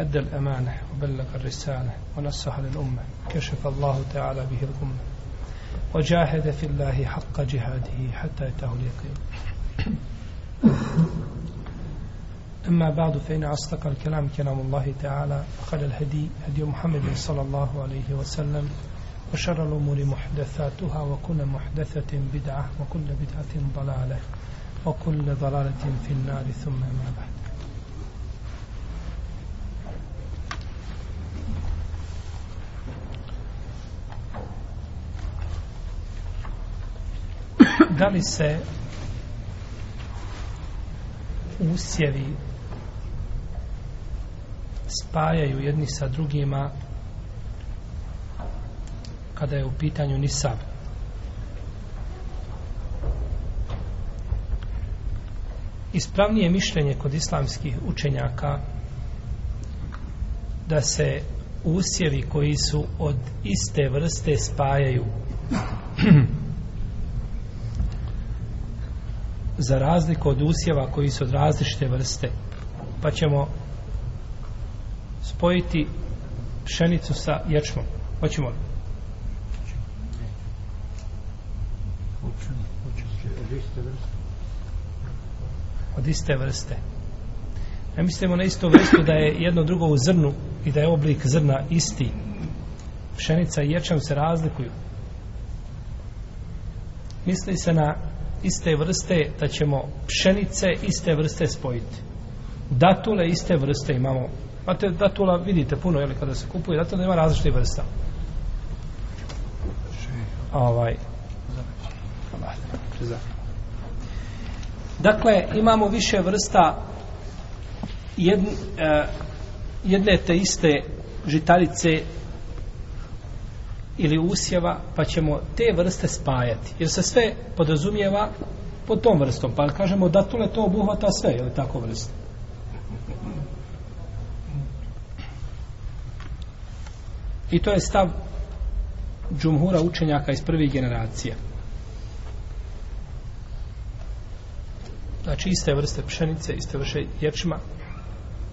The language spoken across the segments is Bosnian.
أدى الأمانة وبلغ الرسالة ونصح للأمة كشف الله تعالى به الأمة وجاهد في الله حق جهاده حتى يتاه اليقين. أما بعد فإن أصدق الكلام كلام الله تعالى وخل الهدي هدي محمد صلى الله عليه وسلم وشر الأمور محدثاتها وكل محدثة بدعة وكل بدعة ضلالة وكل ضلالة في النار ثم ما بعد. Da li se usjevi spajaju jedni sa drugima kada je u pitanju nisab? Ispravnije mišljenje kod islamskih učenjaka da se usjevi koji su od iste vrste spajaju. za razliku od usjeva koji su od različite vrste. Pa ćemo spojiti pšenicu sa ječmom. Hoćemo li? od iste vrste. Ne mislimo na istu vrstu da je jedno drugo u zrnu i da je oblik zrna isti. Pšenica i ječam se razlikuju. Misli se na iste vrste da ćemo pšenice iste vrste spojiti datule iste vrste imamo Znate, datula vidite puno, jel, kada se kupuje, datula ima različite vrsta. Ovaj. Dakle, imamo više vrsta jedne, eh, jedne te iste žitarice ili usjeva, pa ćemo te vrste spajati. Jer se sve podrazumijeva pod tom vrstom. Pa kažemo datule to obuhvata sve, je li tako vrste? I to je stav džumhura učenjaka iz prvih generacija. Znači iste vrste pšenice, iste vrste ječma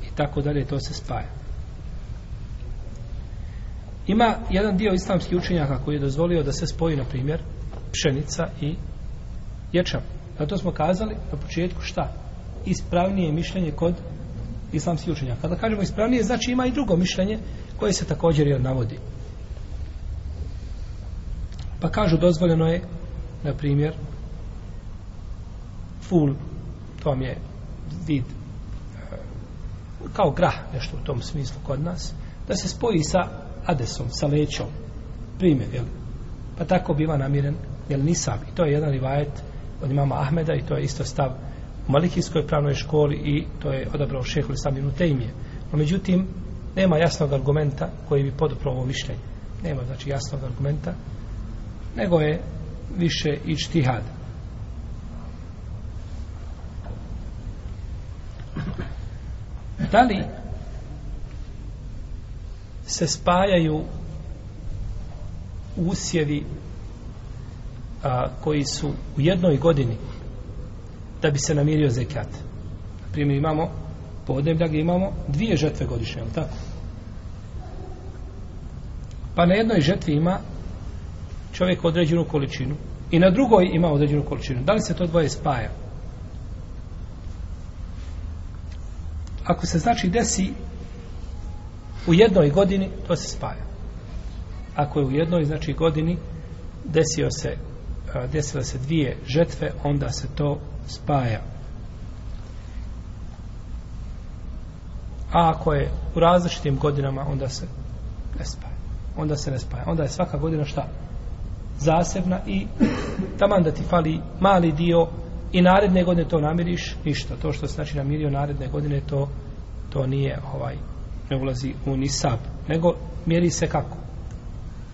i tako dalje, to se spaja. Ima jedan dio islamskih učenjaka koji je dozvolio da se spoji, na primjer, pšenica i ječam. Zato smo kazali na početku šta? Ispravnije mišljenje kod islamskih učenjaka. Kada kažemo ispravnije, znači ima i drugo mišljenje koje se također jer navodi. Pa kažu dozvoljeno je, na primjer, ful, to vam je vid e, kao grah, nešto u tom smislu kod nas, da se spoji sa adesom, sa lećom. Primjer, jel? Pa tako biva namiren, jel nisam. I to je jedan rivajet od imama Ahmeda i to je isto stav u Malikijskoj pravnoj školi i to je odabrao šehu Lislaminu Tejmije. No, međutim, nema jasnog argumenta koji bi podupro ovo mišljenje. Nema, znači, jasnog argumenta, nego je više i čtihad. Da li se spajaju usjevi a, koji su u jednoj godini da bi se namirio zekat. Primjer imamo podneblja gdje imamo dvije žetve godišnje, ali tako? Pa na jednoj žetvi ima čovjek određenu količinu i na drugoj ima određenu količinu. Da li se to dvoje spaja? Ako se znači desi u jednoj godini, to se spaja. Ako je u jednoj znači godini desio se desile se dvije žetve, onda se to spaja. A ako je u različitim godinama, onda se ne spaja. Onda se ne spaja. Onda je svaka godina šta? Zasebna i taman da ti fali mali dio i naredne godine to namiriš, ništa. To što se znači namirio naredne godine, to, to nije ovaj, ne ulazi u nisab. Nego mjeri se kako?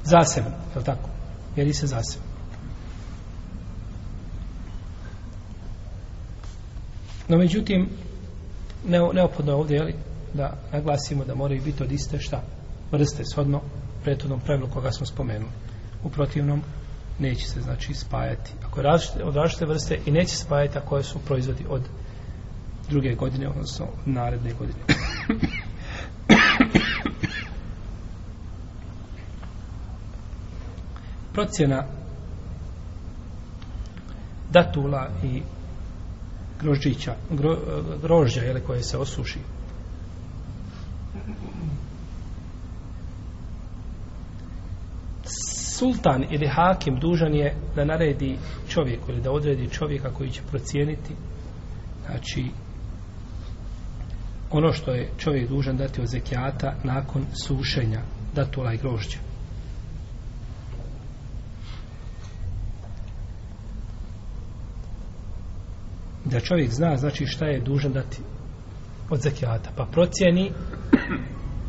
Zasebno, je li tako? Mjeri se zasebno. No, međutim, ne, neophodno je ovdje, jeli, da naglasimo da moraju biti od iste šta? Vrste, shodno prethodnom pravilu koga smo spomenuli. U protivnom, neće se, znači, spajati. Ako je različite, od različite vrste i neće spajati ako su proizvodi od druge godine, odnosno od naredne godine. Procjena datula i grožđića, gro, grožđa, jele, koje se osuši. Sultan ili hakim dužan je da naredi čovjeku ili da odredi čovjeka koji će procijeniti znači ono što je čovjek dužan dati od zekijata nakon sušenja datula i grožđa. Da čovjek zna znači šta je dužan dati od zekijata. Pa procijeni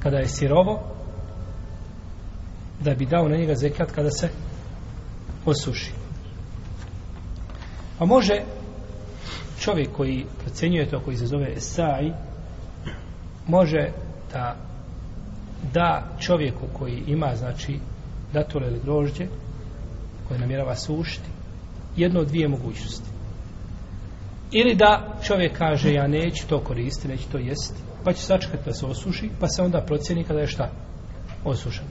kada je sirovo da bi dao na njega zekat kada se osuši. Pa može čovjek koji procjenjuje to koji se zove Esai može da da čovjeku koji ima znači datule ili grožđe koje namjerava sušiti jedno od dvije mogućnosti. Ili da čovjek kaže ja neću to koristiti, neću to jesti, pa će sačekati da se osuši, pa se onda procjeni kada je šta? Osušeno.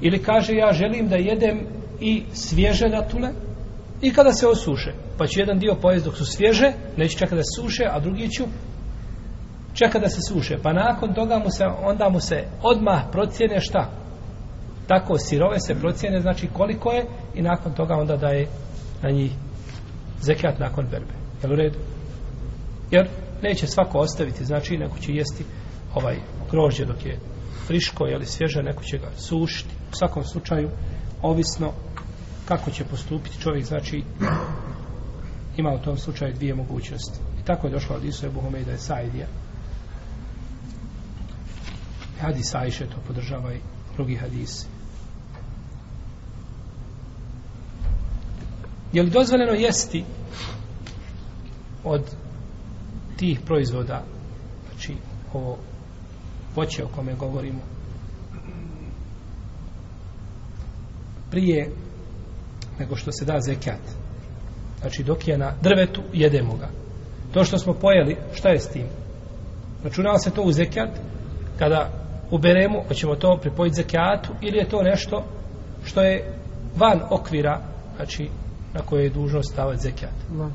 Ili kaže ja želim da jedem i svježe datule i kada se osuše, pa će jedan dio pojesti dok su svježe, neće čekati da se suše, a drugi ću čekati da se suše. Pa nakon toga mu se, onda mu se odmah procjene šta? Tako sirove se procjene, znači koliko je i nakon toga onda daje na njih zekat nakon berbe. Jel u redu? Jer neće svako ostaviti, znači neko će jesti ovaj grožđe dok je friško ili svježe, neko će ga sušiti. U svakom slučaju, ovisno kako će postupiti čovjek, znači ima u tom slučaju dvije mogućnosti. I tako je došlo od Isu Ebu Homejda je Saidija. Hadis Ajše to podržava i drugi hadisi. Je li dozvoljeno jesti od tih proizvoda znači ovo voće o kome govorimo prije nego što se da zekat znači dok je na drvetu jedemo ga. To što smo pojeli šta je s tim? Računava se to u zekat kada uberemo hoćemo to pripojiti zekatu ili je to nešto što je van okvira znači na koje je dužnost stavati zekat no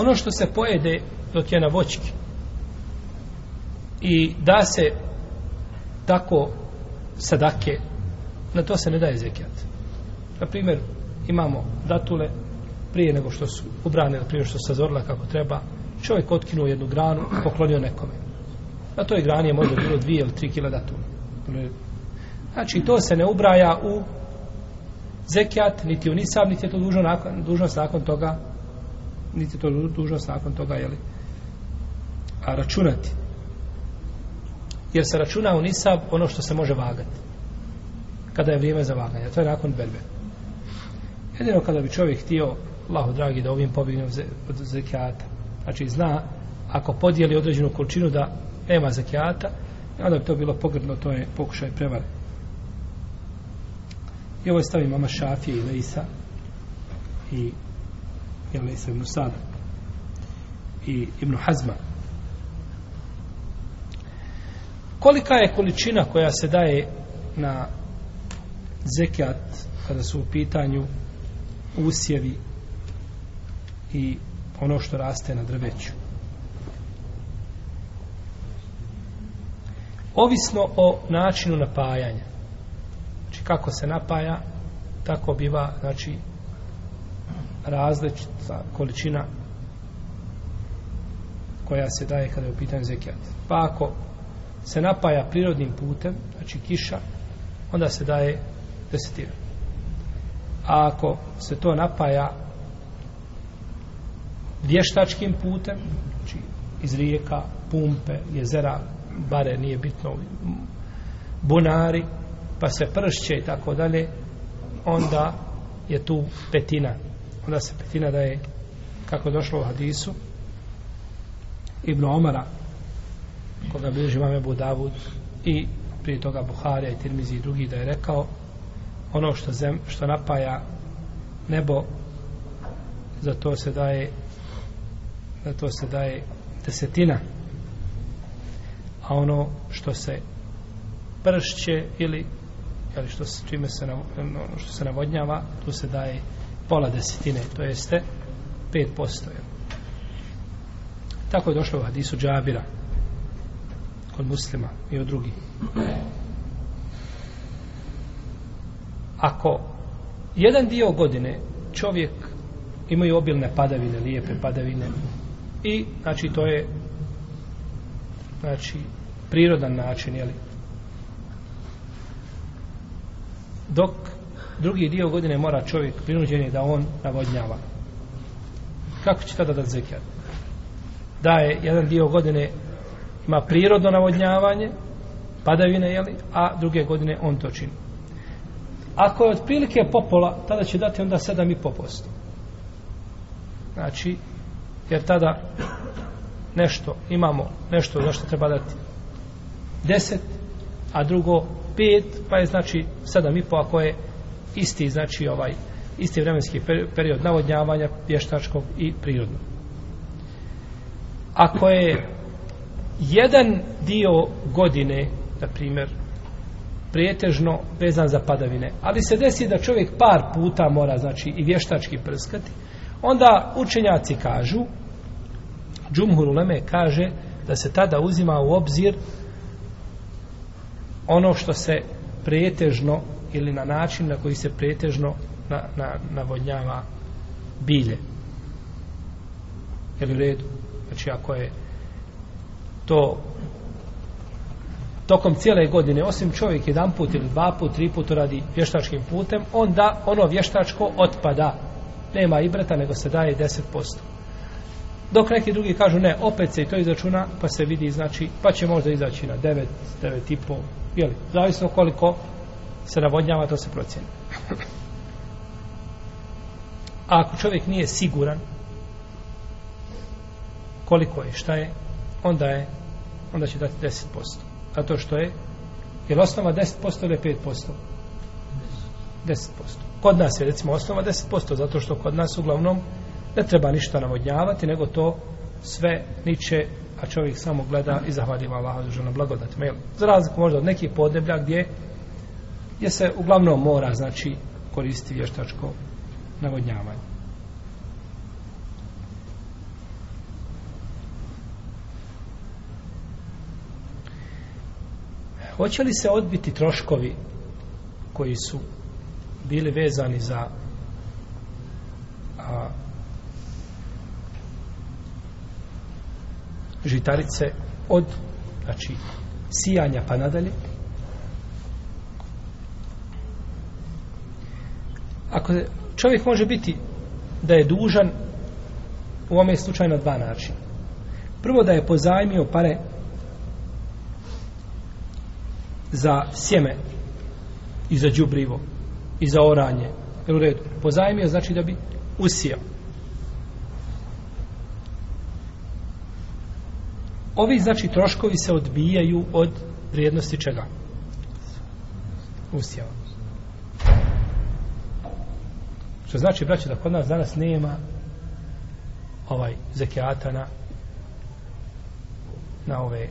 ono što se pojede dok je na voćki i da se tako sadake na to se ne daje zekijat. Na primjer imamo datule prije nego što su ubrane prije što se zazorila kako treba čovjek otkinuo jednu granu poklonio nekome. Na toj grani je možda bilo dvije ili tri kila datule. Znači to se ne ubraja u zekijat, niti u nisab, niti je to dužno nakon, dužnost nakon toga, niti to dužnost nakon toga, jeli, a računati. Jer se računa u nisab ono što se može vagati. Kada je vrijeme za vaganje. To je nakon berbe. Jedino kada bi čovjek htio, Allahu dragi, da ovim pobigne od zekijata. Znači, zna, ako podijeli određenu količinu da nema zekijata, onda bi to bilo pogrdno, to je pokušaj prevare. I ovo stavi mama Šafije i Leisa i je Isa ibn Sada i Ibn Hazma. Kolika je količina koja se daje na zekijat kada su u pitanju usjevi i ono što raste na drveću? Ovisno o načinu napajanja znači kako se napaja, tako biva, znači, različita količina koja se daje kada je u pitanju zekijat. Pa ako se napaja prirodnim putem, znači kiša, onda se daje desetina. A ako se to napaja vještačkim putem, znači iz rijeka, pumpe, jezera, bare nije bitno, bunari, pa se pršće i tako dalje, onda je tu petina. Onda se petina da je, kako je došlo u hadisu, Ibn Omara, koga bilježi vam Ebu Davud, i prije toga Buharija i Tirmizi i drugi da je rekao, ono što, zem, što napaja nebo, za to se daje za to se daje desetina. A ono što se pršće ili ili što se, čime se ono što se navodnjava tu se daje pola desetine to jeste 5% tako je došlo u hadisu Džabira kod muslima i od drugih ako jedan dio godine čovjek imaju obilne padavine, lijepe padavine i znači to je znači prirodan način jeli? dok drugi dio godine mora čovjek prinuđen da on navodnjava. Kako će tada da zekijat da je jedan dio godine ima prirodno navodnjavanje padavine jeli? a druge godine on to čini. Ako je otprilike popola tada će dati onda 7,5% znači jer tada nešto imamo nešto za što treba dati 10 a drugo 5 pa je znači 7,5 ako je isti znači ovaj isti vremenski period navodnjavanja vještačkog i prirodnog. Ako je jedan dio godine na primjer prijetežno vezan za padavine ali se desi da čovjek par puta mora znači i vještački prskati onda učenjaci kažu Džumhur Uleme kaže da se tada uzima u obzir ono što se pretežno ili na način na koji se pretežno na, na, navodnjava bilje. Jel u redu? Znači ako je to tokom cijele godine, osim čovjek jedan put ili dva put, tri put radi vještačkim putem, onda ono vještačko otpada. Nema ibreta, nego se daje 10%. Dok neki drugi kažu ne, opet se i to izračuna, pa se vidi, znači, pa će možda izaći na 9, 9,5, jeli, zavisno koliko se navodnjava, to se procjeni. A ako čovjek nije siguran koliko je, šta je, onda je, onda će dati 10%. Zato što je, je li osnova 10% ili 5%? 10%. Kod nas je, recimo, osnova 10%, zato što kod nas uglavnom ne treba ništa navodnjavati, nego to sve niče, a čovjek samo gleda i zahvaljiva Allaha za na blagodat. Za razliku možda od nekih podneblja gdje, gdje se uglavnom mora, znači, koristiti vještačko navodnjavanje. Hoće li se odbiti troškovi koji su bili vezani za a, žitarice od znači sijanja pa nadalje ako čovjek može biti da je dužan u ovome slučaju na dva načina prvo da je pozajmio pare za sjeme i za džubrivo i za oranje u redu pozajmio znači da bi usijao Ovi, znači, troškovi se odbijaju od vrijednosti čega? Usjeva. Što znači, braće, da kod nas danas nema ovaj zekijata na na ove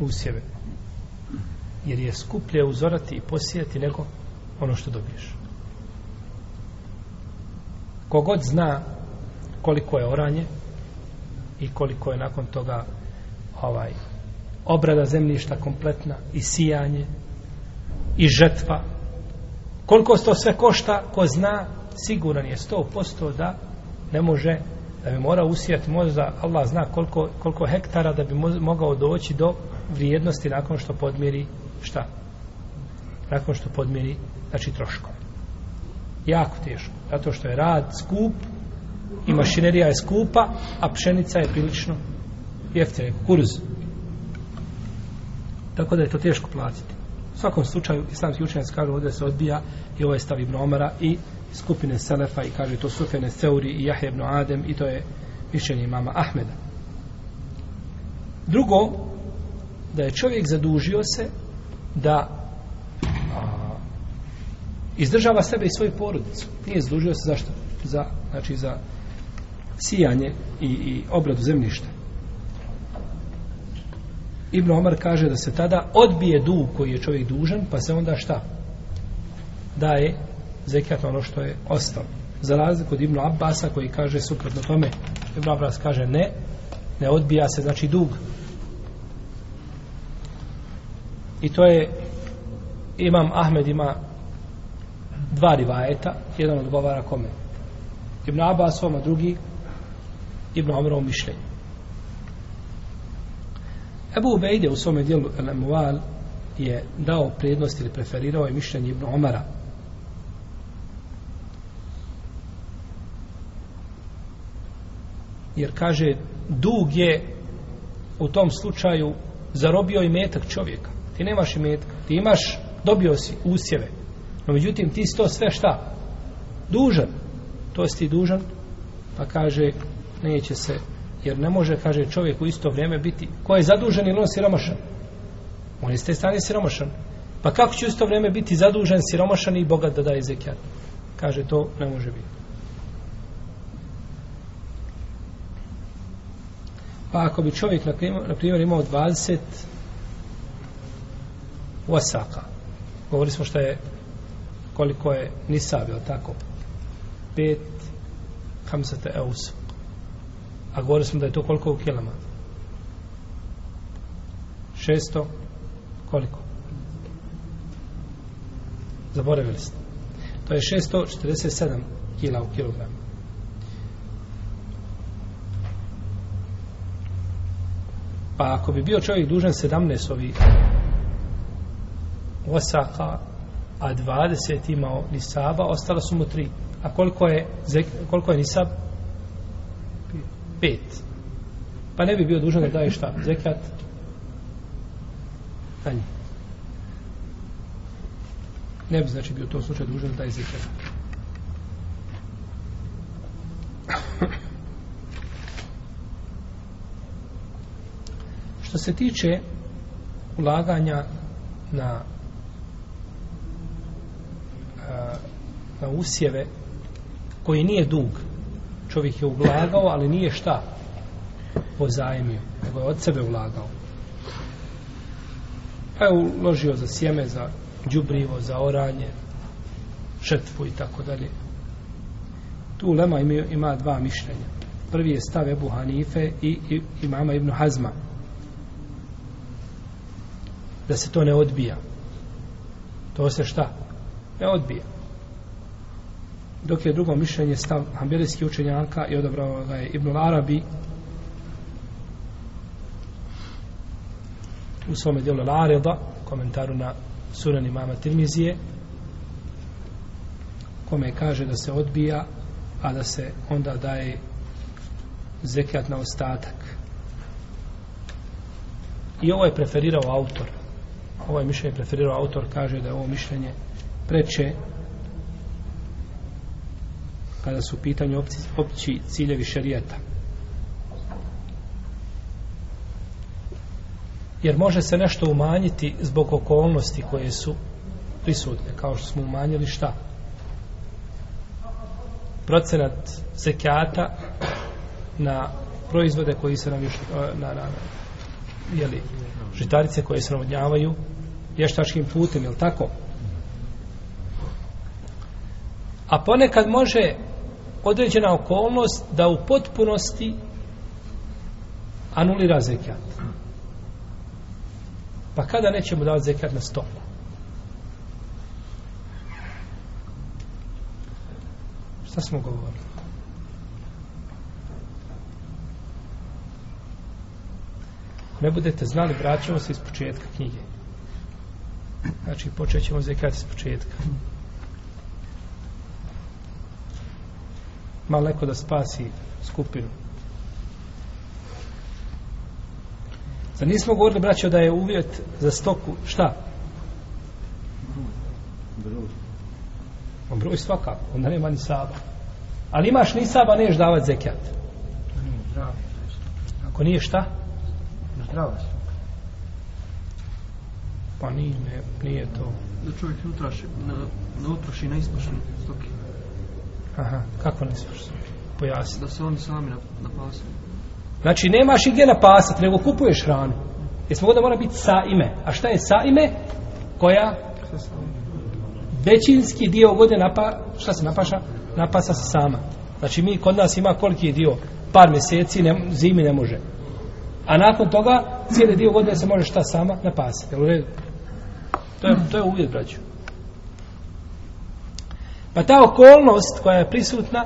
usjeve. Jer je skuplje uzorati i posijati nego ono što dobiješ. Kogod zna koliko je oranje i koliko je nakon toga ovaj obrada zemljišta kompletna i sijanje i žetva koliko to sve košta ko zna siguran je 100% da ne može da bi mora usijati možda Allah zna koliko, koliko hektara da bi mogao doći do vrijednosti nakon što podmiri šta nakon što podmiri znači troškove. jako teško zato što je rad skup i mašinerija je skupa a pšenica je prilično jeftine, kukuruz. Tako da je to teško platiti. U svakom slučaju, islamski učenjac kažu ovdje se odbija i ovaj stav Ibn Omara i skupine Selefa i kaže to Sufene Seuri i Jahje ibn Adem i to je mišljenje mama Ahmeda. Drugo, da je čovjek zadužio se da a, izdržava sebe i svoju porodicu. Nije zadužio se zašto? Za, znači za sijanje i, i obradu zemljišta. Ibn Omar kaže da se tada odbije dug koji je čovjek dužan, pa se onda šta? Daje zekijat ono što je ostalo. Za razliku od Ibn Abbasa koji kaže suprotno tome, Ibn Abbas kaže ne, ne odbija se, znači dug. I to je Imam Ahmed ima dva rivajeta, jedan odgovara kome? Ibn Abbasom, a drugi Ibn Omerovom mišljenju. Ebu Ubejde u svome dijelu El je dao prednost ili preferirao je mišljenje Ibn Omara. Jer kaže, dug je u tom slučaju zarobio i metak čovjeka. Ti nemaš i metak. Ti imaš, dobio si usjeve. No međutim, ti si to sve šta? Dužan. To si ti dužan. Pa kaže, neće se jer ne može, kaže čovjek u isto vrijeme biti, ko je zadužen ili on siromašan? On je s te strane siromašan. Pa kako će u isto vrijeme biti zadužen, siromašan i bogat da daje zekijat? Kaže, to ne može biti. Pa ako bi čovjek, na primjer, imao 20 wasaka, govorili smo što je, koliko je nisab, je tako? 5 hamsata eusa. A govorili smo da je to koliko u kilama? 600 koliko? Zaboravili ste. To je 647 kila u kilogramu. Pa ako bi bio čovjek dužan 17 ovih osaka, a 20 imao nisaba, ostalo su mu 3. A koliko je, koliko je nisab? pet. Pa ne bi bio dužan da daje šta? Zekat? Tanji. Ne bi znači bio u tom slučaju dužan da daje zekat. Što se tiče ulaganja na na usjeve koji nije dug čovjek je ulagao, ali nije šta pozajmio nego je od sebe ulagao. Pa je uložio za sjeme, za džubrivo, za oranje, šetvu i tako dalje. Tu Lema ima, ima dva mišljenja. Prvi je stav Ebu Hanife i, i, imama Ibn Ibnu Hazma. Da se to ne odbija. To se šta? Ne odbija dok je drugo mišljenje stav Hanbelijski učenjaka i odabrao ga je Ibn Arabi u svome dijelu Lareda komentaru na sunan imama Tirmizije kome kaže da se odbija a da se onda daje zekijat na ostatak i ovo je preferirao autor ovo je mišljenje preferirao autor kaže da je ovo mišljenje preče kada su u pitanju opći, opći ciljevi šarijeta. Jer može se nešto umanjiti zbog okolnosti koje su prisutne, kao što smo umanjili šta? Procenat zekijata na proizvode koji se nam još, e, na, na, na jeli, žitarice koje se navodnjavaju vještačkim putem, je tako? A ponekad može određena okolnost da u potpunosti anulira zekijat. Pa kada nećemo davati zekijat na stoku? Šta smo govorili? ne budete znali, vraćamo se iz početka knjige. Znači, počet ćemo zekijat iz početka. malo neko da spasi skupinu. Zar nismo govorili, braćo, da je uvjet za stoku, šta? Broj. Broj svakako, onda nema ni saba. Ali imaš ni saba, neš davat zekijat. Ako nije šta? Zdravo. Pa nije, ne, nije to. da čovjek ne utraši, ne, ne utroši na ispašne stoke. Aha, kako ne smaš? Pojasni. Da se oni sami na, napasaju. Znači, nemaš i gdje napasati, nego kupuješ hranu. Jer smo da mora biti sa ime. A šta je sa ime? Koja? Većinski dio godine napa, šta se napaša? Napasa se sama. Znači, mi kod nas ima koliki dio? Par mjeseci, ne, zimi ne može. A nakon toga, cijeli dio godine se može šta sama napasati. Jel u redu? To je, to je uvjet, braću. Pa ta okolnost koja je prisutna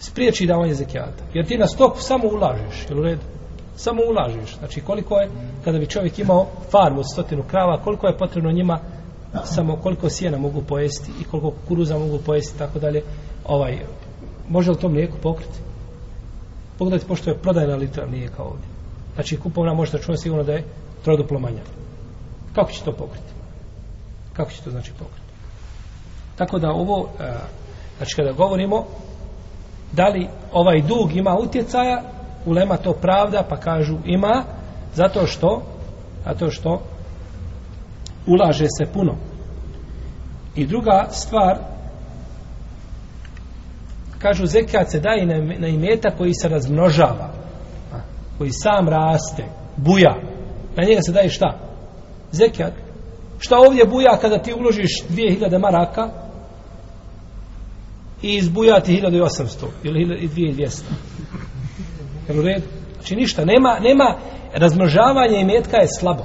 spriječi davanje zekijata. Jer ti na stoku samo ulažeš, jel u redu? Samo ulažeš. Znači koliko je, kada bi čovjek imao farmu od stotinu krava, koliko je potrebno njima samo koliko sjena mogu pojesti i koliko kukuruza mogu pojesti tako dalje. Ovaj, može li to mlijeko pokriti? Pogledajte, pošto je prodajna litra mlijeka ovdje. Znači kupovna možete računati sigurno da je troduplo manja. Kako će to pokriti? Kako će to znači pokriti? Tako da ovo, e, znači kada govorimo da li ovaj dug ima utjecaja, ulema to pravda, pa kažu ima, zato što, zato što ulaže se puno. I druga stvar, kažu zekat se daje na, na imeta koji se razmnožava, a, koji sam raste, buja. Na njega se daje šta? Zekijat. Šta ovdje buja kada ti uložiš 2000 maraka, i izbujati 1800 ili 2200. Jel u redu? Znači ništa, nema, nema razmnožavanje imetka je slabo.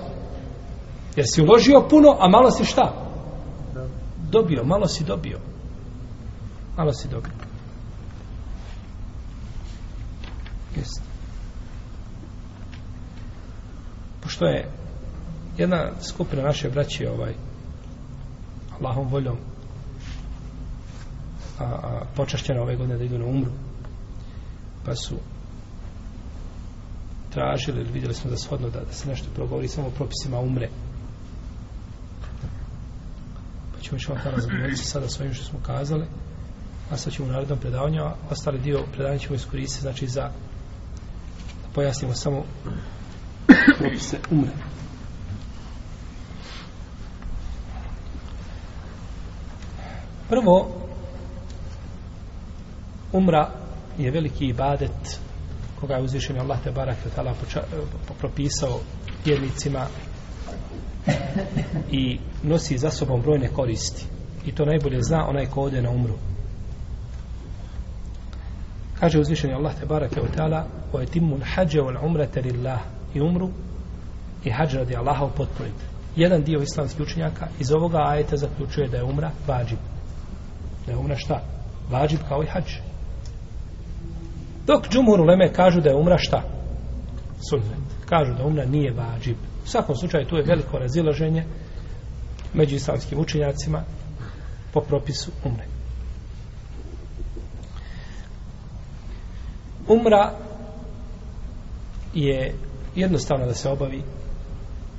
Jer si uložio puno, a malo si šta? Dobio, malo si dobio. Malo si dobio. Jeste. Pošto je jedna skupina naše braće ovaj Allahom voljom a, a počašćena ove godine da idu na umru pa su tražili ili vidjeli smo da shodno da, da se nešto progovori samo o propisima umre. Pa ćemo ćemo tada zadovoljiti sada svojim što smo kazali a sad ćemo u narednom predavanju a ostali dio predavanja ćemo iskoristiti znači za da pojasnimo samo propise umre. Prvo umra je veliki ibadet koga je uzvišen Allah te barak tala propisao vjernicima i nosi za sobom brojne koristi. I to najbolje zna onaj ko ode na umru. Kaže uzvišen je Allah te barak je tala o etimu hađe wal umrate lillah. I umru i hađe radi Allaha upotpunite jedan dio islamskih učenjaka iz ovoga ajeta zaključuje da je umra vađib da je umra šta? vađib kao i hađe Dok džumhur uleme kažu da je umra šta? Sunnet. Kažu da umra nije vađib. U svakom slučaju tu je veliko razilaženje među islamskim učenjacima po propisu umre. Umra je jednostavno da se obavi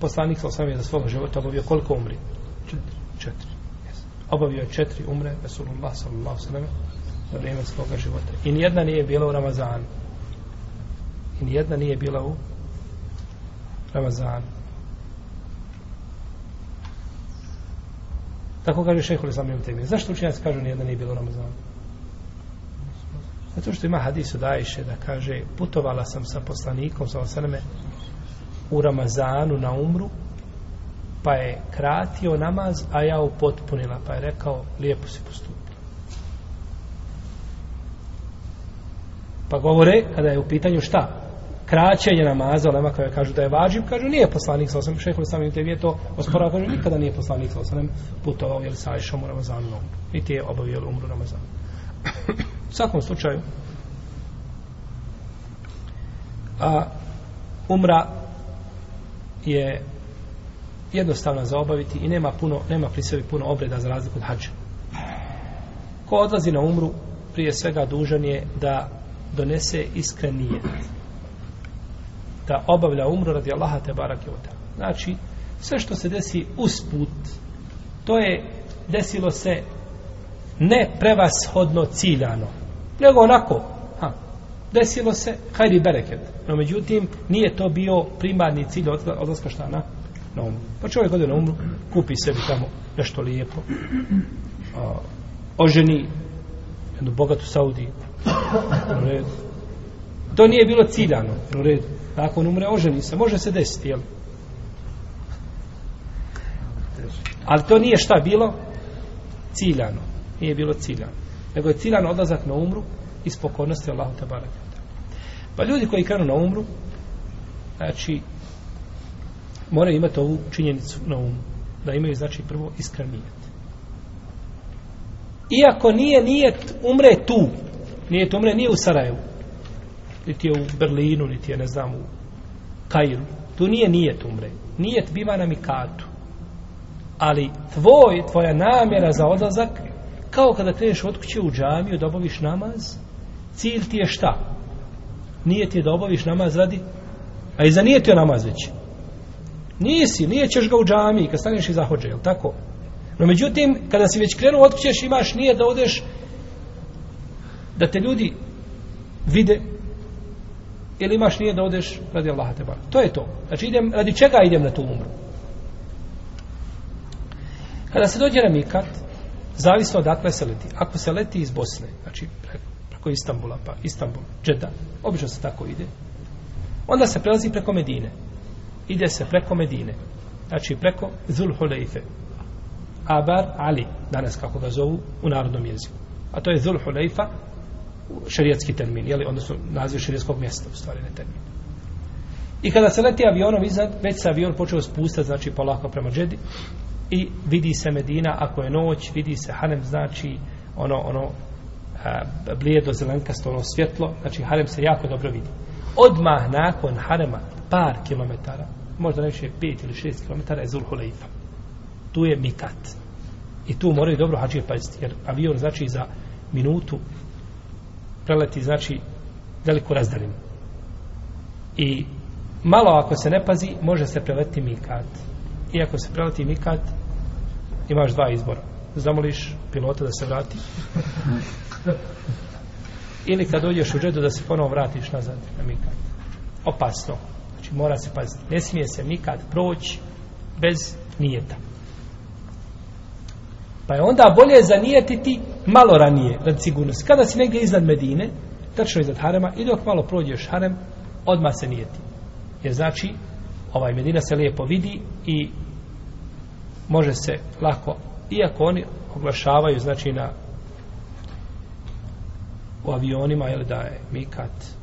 poslanik sa osam je za svog života obavio koliko umri? Četiri. Četiri. Obavio je četiri umre Resulullah sallallahu sallam za vrijeme svoga života. I nijedna nije bila u Ramazanu. I nijedna nije bila u Ramazanu. Tako kaže šehol sam im temi. Zašto učenjaci kažu nijedna nije bila u Ramazanu? Zato što ima hadis od Ajše da kaže putovala sam sa poslanikom sa osaname u Ramazanu na umru pa je kratio namaz a ja upotpunila pa je rekao lijepo si postupio Pa govore, kada je u pitanju šta? Kraćenje namaza, olema koja kažu da je vađiv, kažu nije poslanik sa osam, šehol samim tebi je to osporao, kažu nikada nije poslanik sa osam putovao, jel sa išom u Ramazanu, niti je obavio umru Ramazanu. u svakom slučaju, a umra je jednostavna za obaviti i nema puno, nema pri sebi puno obreda za razliku od hađa. Ko odlazi na umru, prije svega dužan je da donese iskren nijet. da obavlja umru radi Allaha te barake. Znači, sve što se desi usput, to je desilo se ne prevashodno ciljano, nego onako, ha, desilo se hajri bereket. No, međutim, nije to bio primarni cilj odla- odlaska šta na, na umru. Pa čovjek ode na umru, kupi sebi tamo nešto lijepo, a, oženi jednu bogatu Saudiju. U redu. To nije bilo ciljano, u redu. Nakon umre oženi se, može se desiti, jel? Ali to nije šta bilo? Ciljano. Nije bilo ciljano. Nego je ciljano odlazak na umru iz pokornosti Allahu te. Pa ljudi koji krenu na umru, znači, moraju imati ovu činjenicu na umu. Da imaju, znači, prvo iskren nijet. Iako nije nijet umre tu, nijet umre nije u Sarajevu, niti je u Berlinu, niti je, ne znam, u Kairu. Tu nije nijet umre. Nijet biva na mikatu. Ali tvoj, tvoja namjera za odlazak, kao kada kreneš od kuće u džamiju da obaviš namaz, cilj ti je šta? Nije ti je da obaviš namaz radi? A i za nije ti je namaz već. Nisi, nije ga u džami kad staneš iza hođe, jel tako? No međutim, kada si već krenuo od imaš nije da odeš da te ljudi vide ili imaš nije da odeš radi Allaha te bar. To je to. Znači idem, radi čega idem na tu umru? Kada se dođe na Mikat, zavisno odakle se leti. Ako se leti iz Bosne, znači preko, preko Istambula, pa Istambul, Džeda, obično se tako ide, onda se prelazi preko Medine. Ide se preko Medine. Znači preko Zulhulejfe. Abar Ali, danas kako ga zovu u narodnom jeziku. A to je Zulhulejfa, šerijatski termin, jeli, odnosno naziv šerijatskog mjesta, u stvari ne termin. I kada se leti avionom iznad, već se avion počeo spustati, znači polako prema Džedi, i vidi se Medina, ako je noć, vidi se Harem, znači ono, ono, a, blijedo zelenkasto, ono svjetlo, znači Harem se jako dobro vidi. Odmah nakon Harema, par kilometara, možda najviše 5 ili 6 kilometara je Zulhulejfa. Tu je Mikat. I tu moraju dobro hađije paziti, jer avion znači za minutu preleti znači veliku razdaljinu. I malo ako se ne pazi, može se preleti Mikat. I ako se preleti Mikat, imaš dva izbora. Zamoliš pilota da se vrati. Ili kad dođeš u džedu da se ponovo vratiš nazad na Mikat. Opasno. Mora se paziti. Ne smije se nikad proći bez nijeta. Pa je onda bolje zanijetiti malo ranije, radi sigurnosti. Kada si negdje iznad Medine, tačno iznad Harema, i dok malo prođeš Harem, odmah se nijeti. Jer znači, ovaj Medina se lijepo vidi i može se lako, iako oni oglašavaju, znači na u avionima, jel da je Mikat,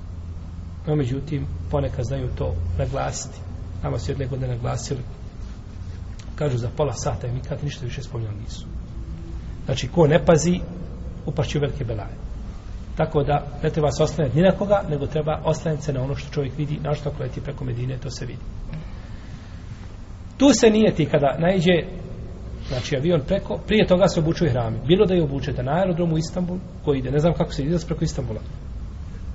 no međutim, ponekad znaju to naglasiti. Nama su jedne godine naglasili, kažu za pola sata i nikad ništa više spominjali nisu. Znači, ko ne pazi, upašće velike belaje. Tako da ne treba se oslanjati ni na koga, nego treba oslanjati se na ono što čovjek vidi, na što ako leti preko Medine, to se vidi. Tu se nije ti kada najđe znači avion preko, prije toga se obučuje hrami. Bilo da je obučete na aerodromu u Istanbul, koji ide, ne znam kako se ide preko Istanbula.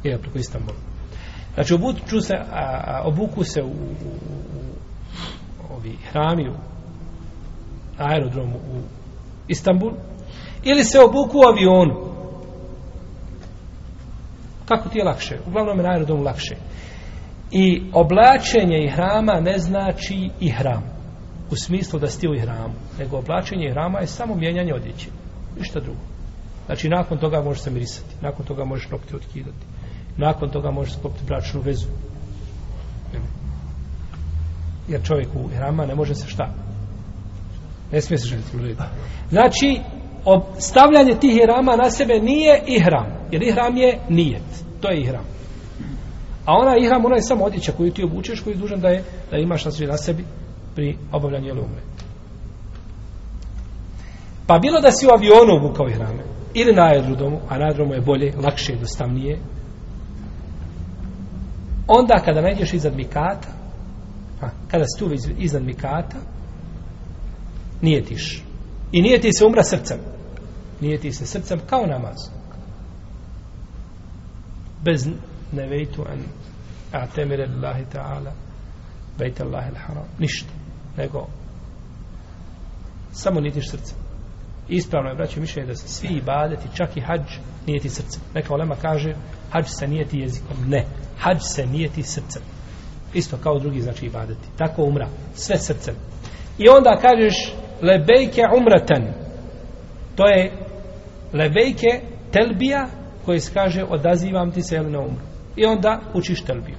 Ide preko Istanbula. Znači obuču se, a, a, obuku se u, u, u ovi hrami u aerodromu u Istanbul, ili se obuku u avionu. Kako ti je lakše? Uglavnom je na aerodromu lakše. I oblačenje i hrama ne znači i hram. U smislu da ste u hramu. Nego oblačenje i hrama je samo mijenjanje odjeće. Ništa drugo. Znači, nakon toga možeš se mirisati. Nakon toga možeš nokti otkidati. Nakon toga možeš sklopiti bračnu vezu. Jer čovjek u hrama ne može se šta? Ne smije se ženiti u redu. Znači, stavljanje tih ihrama na sebe nije ihram. Jer ihram je nijet. To je ihram. A ona ihram, ona je samo odjeća koju ti obučeš, koju je dužan da je da imaš na, na sebi pri obavljanju ili umre. Pa bilo da si u avionu obukao ihrame, ili na aerodromu, a na aerodromu je bolje, lakše, jednostavnije, onda kada najdeš iznad mikata, a, kada si tu iznad mikata, nije tiš. I nije ti se umra srcem. Nije ti se srcem kao namaz. Bez nevejtu an a temire lillahi ta'ala bejte Allahi haram. ništa nego samo nitiš srce ispravno je braćo mišljenje da se svi ibadeti čak i hađ nijeti srce neka olema kaže hađ se nijeti jezikom ne. Hađ se nijeti srcem. Isto kao drugi znači ibadeti. Tako umra. Sve srcem. I onda kažeš lebejke umratan to je lebejke telbija koji se kaže odazivam ti se na umru. I onda učiš telbiju.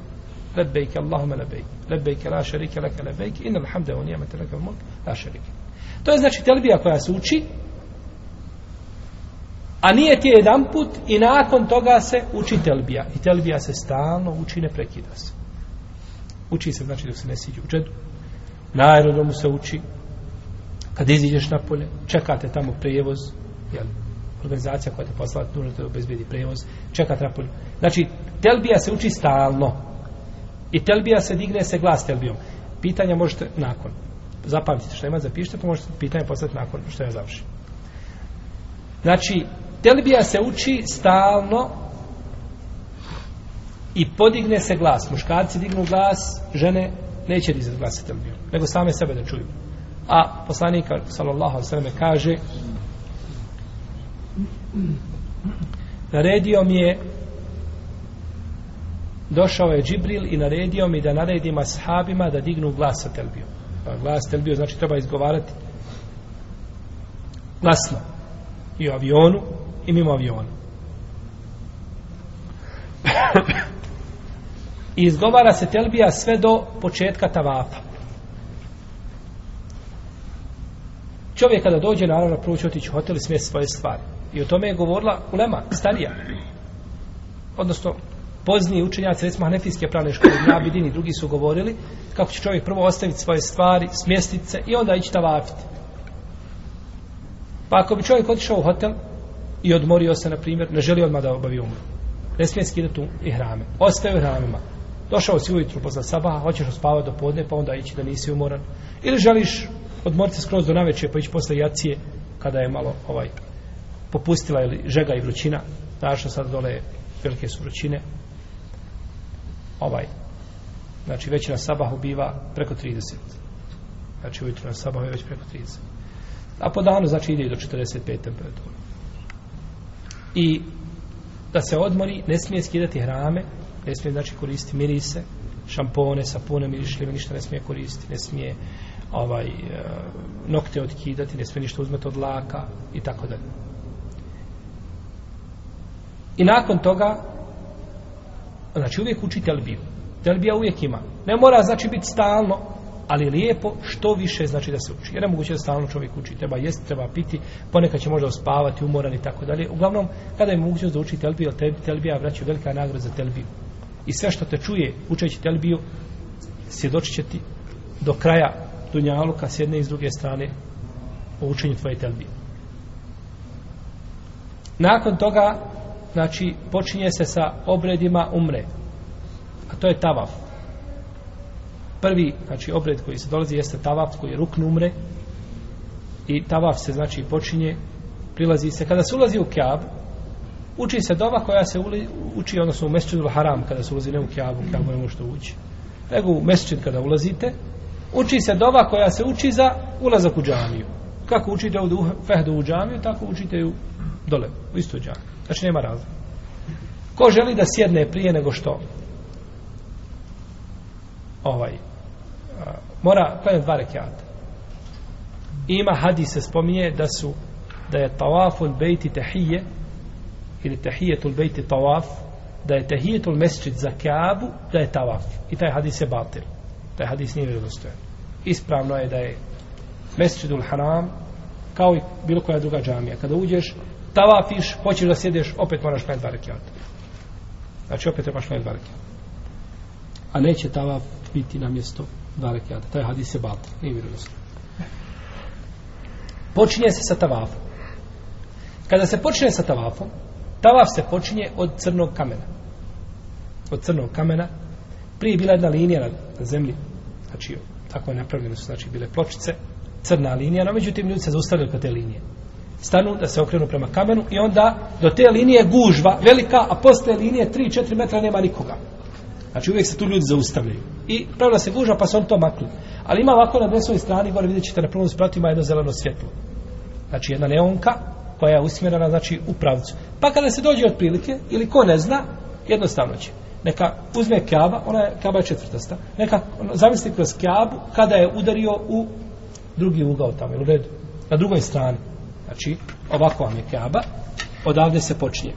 Lebejke Allahume lebejke. Lebejke la šerike leke lebejke. Inna alhamde u nijemete leke mulk la šerike. to je znači telbija koja se uči a nije ti jedan put i nakon toga se uči telbija. I telbija se stalno uči ne prekida se. Uči se znači dok se ne siđe u džedu. Na aerodromu se uči. Kad iziđeš na polje čekate tamo prejevoz jel, organizacija koja te poslala nužno te obezbedi prevoz čekate na polju znači telbija se uči stalno. I telbija se digne se glas telbijom. Pitanja možete nakon. Zapamtite što ima zapišite pa možete pitanje poslati nakon što ja završim. Znači telbija se uči stalno i podigne se glas. Muškarci dignu glas žene neće dizati glas sa telbijom nego same sebe da čuju. A poslanik sallallahu alejhi ve kaže naredio mi je došao je Džibril i naredio mi da naredim ashabima da dignu glas sa telbijom pa glas telbiju znači treba izgovarati glasno. I u avionu i mimo aviona. I izgovara se telbija sve do početka tavafa. Čovjek kada dođe naravno prvo će otići u hotel i smjeti svoje stvari. I o tome je govorila Ulema, starija. Odnosno pozniji učenjaci recimo Hanefijske pravne škole Nabidin i drugi su govorili kako će čovjek prvo ostaviti svoje stvari smjestiti se i onda ići tavafiti. Pa ako bi čovjek otišao u hotel i odmorio se na primjer ne želi odmah da obavi umru. Ne smije skidati i hrame. ostaje u hramima. došao si ujutru posle sabaha hoćeš ospavati do podne pa onda ići da nisi umoran. Ili želiš odmoriti se skroz do naveče pa ići posle jacije kada je malo ovaj popustila ili žega i vrućina. Znaš što sad dole velike su vrućine. Ovaj znači već na sabahu biva preko 30 znači ujutru na sabahu je već preko 30 a po danu znači ide do 45 temperatura i da se odmori ne smije skidati hrame ne smije znači koristiti mirise šampone, sapune, mirišljive ništa ne smije koristiti ne smije ovaj e, nokte otkidati ne smije ništa uzmeti od laka i tako dalje. I nakon toga znači uvijek uči telbiju telbija uvijek ima. Ne mora znači biti stalno ali lijepo što više znači da se uči jer nemoguće da stalno čovjek uči. Treba jesti, treba piti. Ponekad će možda spavati, umoran i tako dalje. Uglavnom kada je mogućnost da uči telbiju telbija vraća velika nagrada za telbiju. I sve što te čuje učeći telbiju svjedočit će ti do kraja dunjaluka s jedne i s druge strane o učenju tvoje telbije. Nakon toga znači počinje se sa obredima umre. A to je tavaf prvi znači obred koji se dolazi jeste tavaf koji je rukn umre. I tavaf se znači počinje prilazi se. Kada se ulazi u kjab uči se dova koja se uli, uči odnosno u mesečinu haram kada se ulazi ne u kjabu kjabu ne možete ući nego u mesečin kada ulazite. Uči se dova koja se uči za ulazak u džamiju. Kako učite u fehdu u džamiju tako učite u dole u istoj džamiju znači nema razloga ko želi da sjedne prije nego što ovaj mora klanjati dva rekiata ima hadis se spominje da su da je tawaful bejti tehije ili tehijetul bejti tawaf da je tehijetul mesčit za kaabu da je tawaf. I taj hadis je batil. Taj hadis nije vjerodostojan. Ispravno je da je mesčidul haram kao i bilo koja druga džamija. Kada uđeš tavafiš, hoćeš da sjedeš opet moraš klanjati dva rekiata znači opet trebaš klanjati dva rekiata a neće tavaf biti na mjesto dva rekiata. Taj hadis je batil, nije vjerodostojan. Počinje se sa tavafom. Kada se počinje sa tavafom, tavaf se počinje od crnog kamena. Od crnog kamena. Prije je bila jedna linija na, na zemlji. Znači, tako je napravljeno su, znači, bile pločice. Crna linija, no međutim, ljudi se zaustavljaju kod te linije. Stanu da se okrenu prema kamenu i onda do te linije gužva velika, a posle linije 3-4 metra nema nikoga. Znači uvijek se tu ljudi zaustavljaju. I pravila se guža pa se on to makli. Ali ima ovako na desnoj strani, gore vidjet ćete na prvom spratu ima jedno zeleno svjetlo. Znači jedna neonka koja je usmjerena znači u pravcu. Pa kada se dođe od prilike, ili ko ne zna, jednostavno će. Neka uzme kjaba, ona je, kjaba je četvrtasta, neka ono, zamisli kroz kjabu kada je udario u drugi ugao tamo, ili u redu, na drugoj strani. Znači, ovako vam je kjaba, odavde se počinje.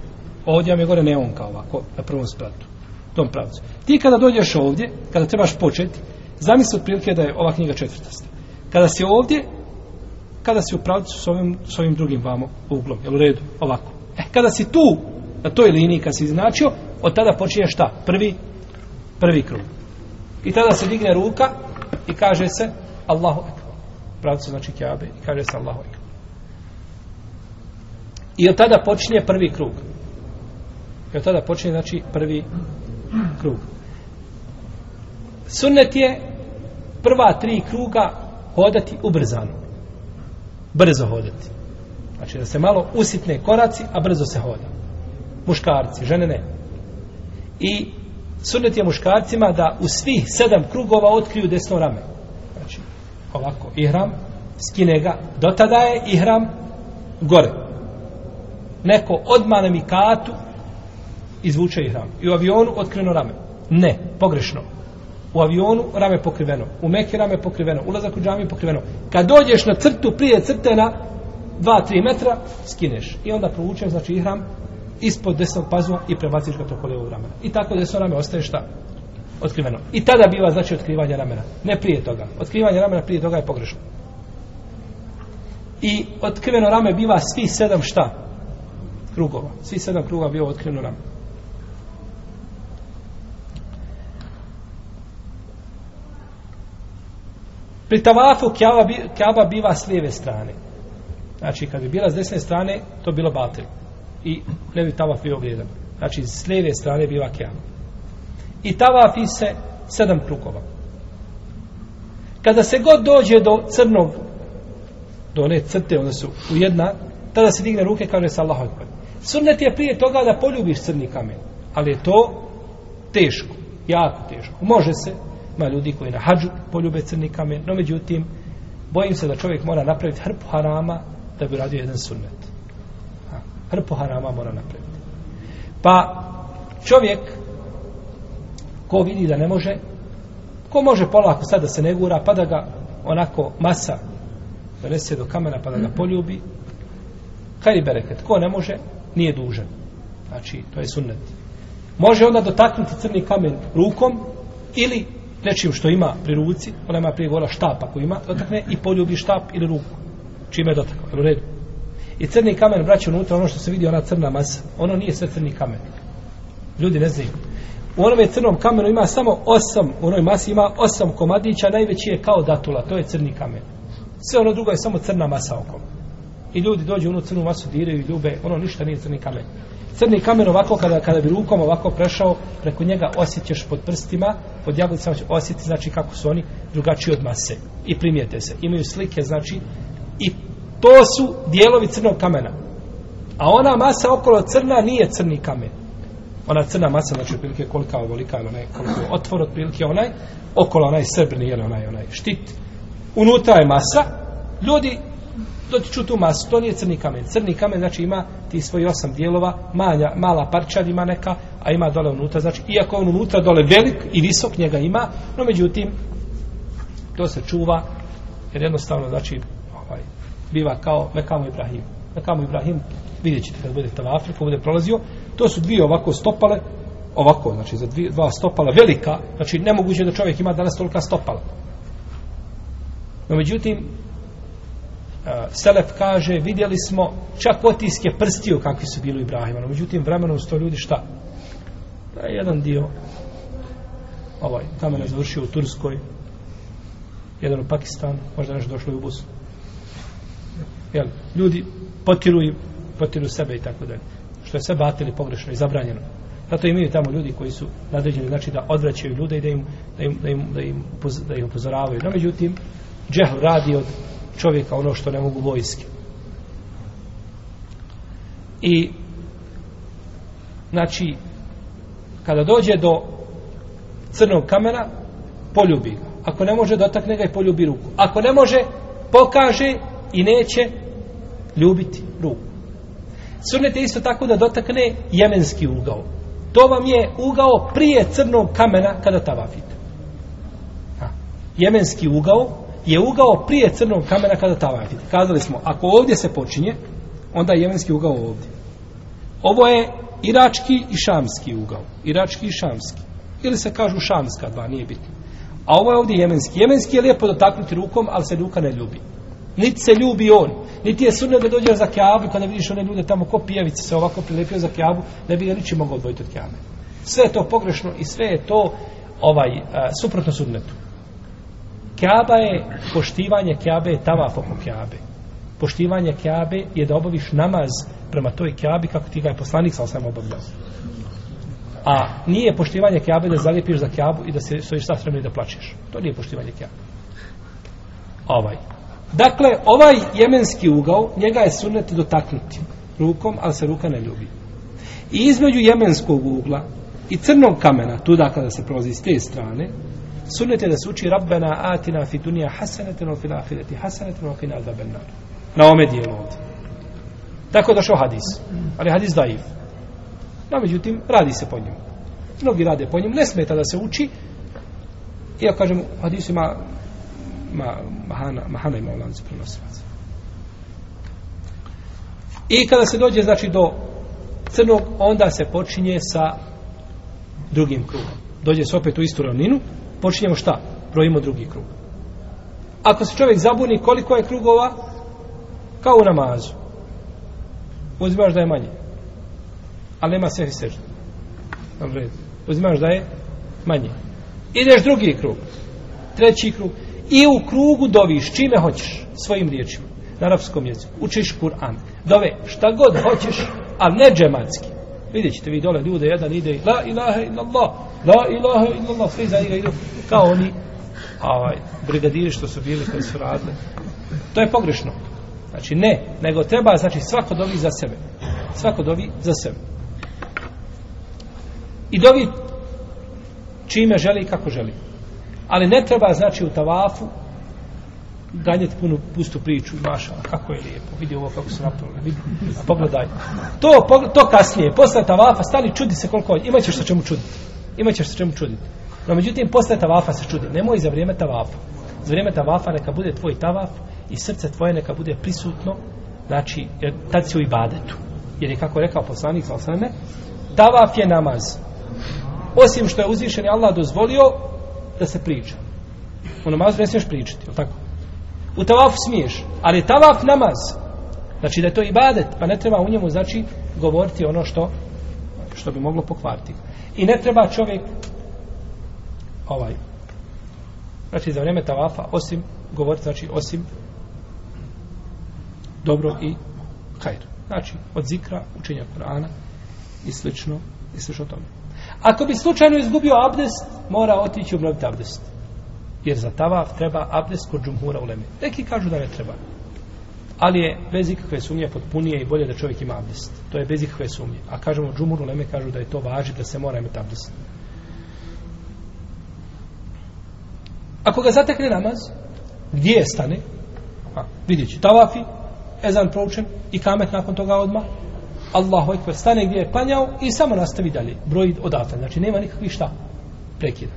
Ovdje vam je gore neonka ovako, na prvom spratu, tom pravcu. Ti kada dođeš ovdje, kada trebaš početi, zamisli od prilike da je ova knjiga četvrtasta. Kada si ovdje, kada si u pravcu s ovim, s ovim drugim vamo uglom, jel u redu, ovako. E, kada si tu, na toj liniji, kad si značio, od tada počinje šta? Prvi, prvi krug. I tada se digne ruka i kaže se Allahu ekber. Pravcu znači kjabe i kaže se Allahu ekber. I od tada počinje prvi krug. I od tada počinje znači prvi krug. Sunnet je prva tri kruga hodati ubrzano. Brzo hodati. Znači da se malo usitne koraci, a brzo se hoda. Muškarci, žene ne. I sunnet je muškarcima da u svih sedam krugova otkriju desno rame. Znači, ovako, ihram, skine ga, do tada je ihram gore. Neko odma na mikatu izvuče ihram. I u avionu otkriveno rame. Ne, pogrešno. U avionu rame pokriveno. U meke rame pokriveno. Ulazak u džamiju pokriveno. Kad dođeš na crtu prije crte na 2-3 metra, skineš. I onda provučeš, znači ihram, ispod desnog pazua i prebaciš ga preko levog ramena. I tako desno rame ostaje šta? Otkriveno. I tada biva znači otkrivanje ramena. Ne prije toga. Otkrivanje ramena prije toga je pogrešno. I otkriveno rame biva svi sedam šta? Krugova. Svi sedam kruga biva otkriveno rame. Pri tavafu kjaba, kjaba biva s lijeve strane. Znači, kad bi bila s desne strane, to bilo batel. I ne bi tavaf bio vrijedan. Znači, s lijeve strane biva kjaba. I tavafi se sedam krukova. Kada se god dođe do crnog, do one crte, one su u jedna, tada se digne ruke, kaže se Allahu Akbar. Sunnet je prije toga da poljubiš crni kamen. Ali je to teško. Jako teško. Može se, ima ljudi koji na hađu poljube crni kamen, no međutim, bojim se da čovjek mora napraviti hrpu harama da bi radio jedan sunnet. Ha, hrpu harama mora napraviti. Pa čovjek ko vidi da ne može, ko može polako sad da se ne gura, pa da ga onako masa donese do kamena pa da ga poljubi, kaj li bereket? Ko ne može, nije dužan. Znači, to je sunnet. Može onda dotaknuti crni kamen rukom ili nečim što ima pri ruci, ona ima prije gola štap ako ima, dotakne i poljubi štap ili ruku. Čime je dotakao, u redu. I crni kamen braće unutra, ono što se vidi, ona crna masa, ono nije sve crni kamen. Ljudi ne znaju. U onome crnom kamenu ima samo osam, u onoj masi ima osam komadića, najveći je kao datula, to je crni kamen. Sve ono drugo je samo crna masa oko. I ljudi dođu u onu crnu masu, diraju i ljube, ono ništa nije crni kamen. Crni kamen ovako, kada, kada bi rukom ovako prešao, preko njega osjećaš pod prstima, pod jaglicama će osjetiti, znači kako su oni drugačiji od mase. I primijete se. Imaju slike, znači, i to su dijelovi crnog kamena. A ona masa okolo crna nije crni kamen. Ona crna masa, znači, otprilike kolika ovolika, onaj, koliko je otvor, otprilike onaj, okolo onaj srebrni, je onaj, onaj štit. Unutra je masa, ljudi dotiču tu masu, to nije crni kamen. Crni kamen, znači, ima ti svoji osam dijelova, malja, mala parčad ima neka, a ima dole unutra, znači, iako on unutra dole velik i visok njega ima, no međutim, to se čuva, jer jednostavno, znači, ovaj, biva kao Mekamo Ibrahim. Mekamo Ibrahim, vidjet ćete kad budete u Afriku, bude prolazio, to su dvije ovako stopale, ovako, znači, za dvije, dva stopala, velika, znači, nemoguće da čovjek ima danas tolika stopala. No, međutim, Selef kaže, vidjeli smo čak otiske prstiju kakvi su bili u Ibrahima. No, međutim, vremenom sto ljudi šta? Da je jedan dio ovaj, tamo je završio u Turskoj, jedan u Pakistanu, možda nešto došlo i u Bosnu. Jel, ljudi potiruju, potiruju sebe i tako dalje. Što je sve batili pogrešno i zabranjeno. Zato imaju tamo ljudi koji su nadređeni, znači da odvraćaju ljude i da im, da im, da im, da im, da im upozoravaju. No, međutim, džehl radi od čovjeka ono što ne mogu vojske. I znači kada dođe do crnog kamena, poljubi ga. Ako ne može, dotakne ga i poljubi ruku. Ako ne može, pokaže i neće ljubiti ruku. Sunnet je isto tako da dotakne jemenski ugao. To vam je ugao prije crnog kamena kada tavafite. Ha. Jemenski ugao je ugao prije crnog kamena kada tavafi. Kazali smo, ako ovdje se počinje, onda je jemenski ugao ovdje. Ovo je irački i šamski ugao. Irački i šamski. Ili se kažu šamska dva, nije bitno. A ovo je ovdje jemenski. Jemenski je lijepo dotaknuti rukom, ali se ruka ne ljubi. Niti se ljubi on. Niti je sunne da dođe za kjavu, kada vidiš one ljude tamo ko pijavice se ovako prilepio za kjavu, ne bi ga ničim mogao odvojiti od kjame. Sve je to pogrešno i sve je to ovaj a, suprotno sunnetu. Kjaba je poštivanje kjabe, tavaf oko kjabe. Poštivanje kjabe je da obaviš namaz prema toj kjabi kako ti ga je poslanik sa osam obavljao. A nije poštivanje kjabe da zalijepiš za kjabu i da se stojiš sa i da plačeš. To nije poštivanje kjabe. Ovaj. Dakle, ovaj jemenski ugao, njega je sunnet dotaknuti rukom, ali se ruka ne ljubi. I između jemenskog ugla i crnog kamena, tuda dakle kada se prolazi s te strane, sunnet je da se uči Rabbena atina fi dunija hasaneteno fil ahireti hasaneteno fil azabennar. Na ome dijelu ovdje. Tako došao hadis. Ali hadis daiv. No, međutim, radi se po njemu. Mnogi rade po njemu. Ne smeta da se uči. Iako, kažem, hadis ima ma, mahana, mahana ima u lancu prenosivaca. I kada se dođe, znači, do crnog, onda se počinje sa drugim krugom. Dođe se opet u istu ravninu, počinjemo šta? Brojimo drugi krug. Ako se čovjek zabuni koliko je krugova, kao u namazu. Uzimaš da je manje. Ali nema sve sežda. Uzimaš da je manje. Ideš drugi krug. Treći krug. I u krugu doviš čime hoćeš. Svojim riječima. Na arapskom jeziku. Učiš Kur'an. Dove šta god hoćeš, ali ne džematski. Vidjet ćete vi dole ljude, jedan ide La ilaha illallah, la ilaha illallah, svi za njega idu kao oni ovaj, brigadiri što su bili koji su radili. To je pogrešno. Znači ne, nego treba, znači svako dovi za sebe. Svako dovi za sebe. I dovi čime želi i kako želi. Ali ne treba, znači, u tavafu ganjati punu pustu priču maša, kako je lijepo, vidi ovo kako se napravilo, vidi, a pogledaj. To, to kasnije, posle tavafa, stani, čudi se koliko, imaćeš se čemu čuditi. Imaćeš se čemu čuditi. No, međutim, posle tavafa se čudi. Nemoj za vrijeme tavafa. Za vrijeme tavafa neka bude tvoj tavaf i srce tvoje neka bude prisutno, znači, jer tad si u ibadetu. Jer je, kako je rekao poslanik, sa osame, tavaf je namaz. Osim što je uzvišen Allah dozvolio da se priča. U namazu ne smiješ pričati, je tako? U tavafu smiješ, ali je tavaf namaz. Znači da je to ibadet, pa ne treba u njemu, znači, govoriti ono što što bi moglo pokvariti. I ne treba čovjek ovaj znači za vrijeme tavafa osim govoriti, znači osim dobro i hajr. Znači, od zikra, učenja Korana i slično, i slično tome. Ako bi slučajno izgubio abdest, mora otići obnoviti abdest. Jer za tavaf treba abdest kod džumhura u leme. Neki kažu da ne treba. Ali je bez ikakve sumnje potpunije i bolje da čovjek ima abdest. To je bez ikakve sumnje. A kažemo džumhur leme kažu da je to važi da se mora imati abdest. Ako ga zatekne namaz, gdje stane? A, vidjet će, tavafi, ezan proučen i kamet nakon toga odmah. Allahu ekber, stane gdje je klanjao i samo nastavi dalje. Broj odatle. Znači, nema nikakvih šta prekida.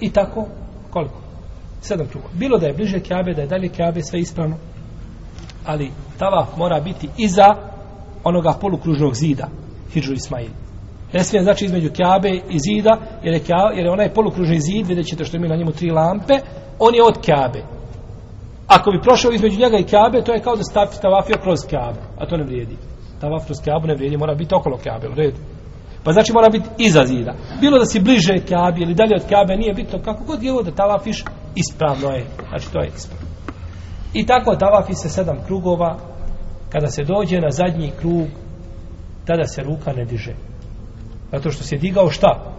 I tako, koliko? Sedam kruga. Bilo da je bliže Kjabe, da je dalje Kjabe, sve ispravno. Ali tavaf mora biti iza onoga polukružnog zida. Hidžu Ismail. Ne smije znači između Kjabe i zida, jer je, kjabe, jer je onaj polukružni zid, vidjet ćete što ima na njemu tri lampe, on je od Kjabe. Ako bi prošao između njega i Kjabe, to je kao da stavi tavafio kroz Kjabe, a to ne vrijedi. Tavaf kroz Kjabu ne vrijedi, mora biti okolo Kjabe, u redu. Pa znači mora biti iza zida. Bilo da si bliže Kjabi ili dalje od Kjabe, nije bitno kako god je ovo da tavafiš, ispravno je. Znači to je ispravno. I tako tavafi se sedam krugova, kada se dođe na zadnji krug, tada se ruka ne diže. Zato što se digao šta?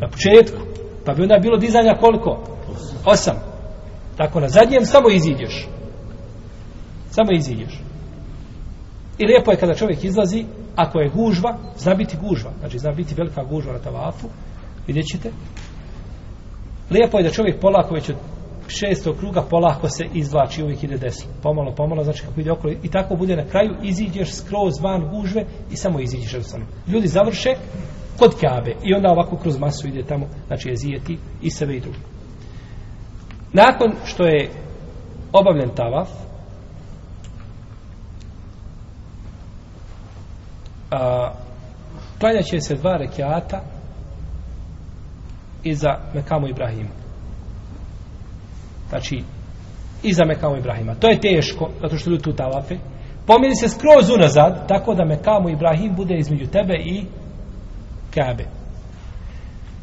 Na početku. Pa bi onda bilo dizanja koliko? Osam. Tako na zadnjem samo iziđeš. Samo iziđeš. I lijepo je kada čovjek izlazi, ako je gužva, zna biti gužva, znači zna biti velika gužva na tavafu, vidjet ćete. Lijepo je da čovjek polako već od šestog kruga polako se izvlači uvijek ide desno. Pomalo, pomalo, znači kako ide okolo. I tako bude na kraju, iziđeš skroz van gužve i samo iziđeš jednostavno. Ljudi završe kod Kabe i onda ovako kroz masu ide tamo, znači je zijeti i sebe i drugo. Nakon što je obavljen tavaf, a, klanjaće se dva rekiata iza Mekamu Ibrahima. Znači, iza Mekamu Ibrahima. To je teško, zato što ljudi tu tavafe. Pomiri se skroz unazad, tako da Mekamu Ibrahim bude između tebe i Kabe.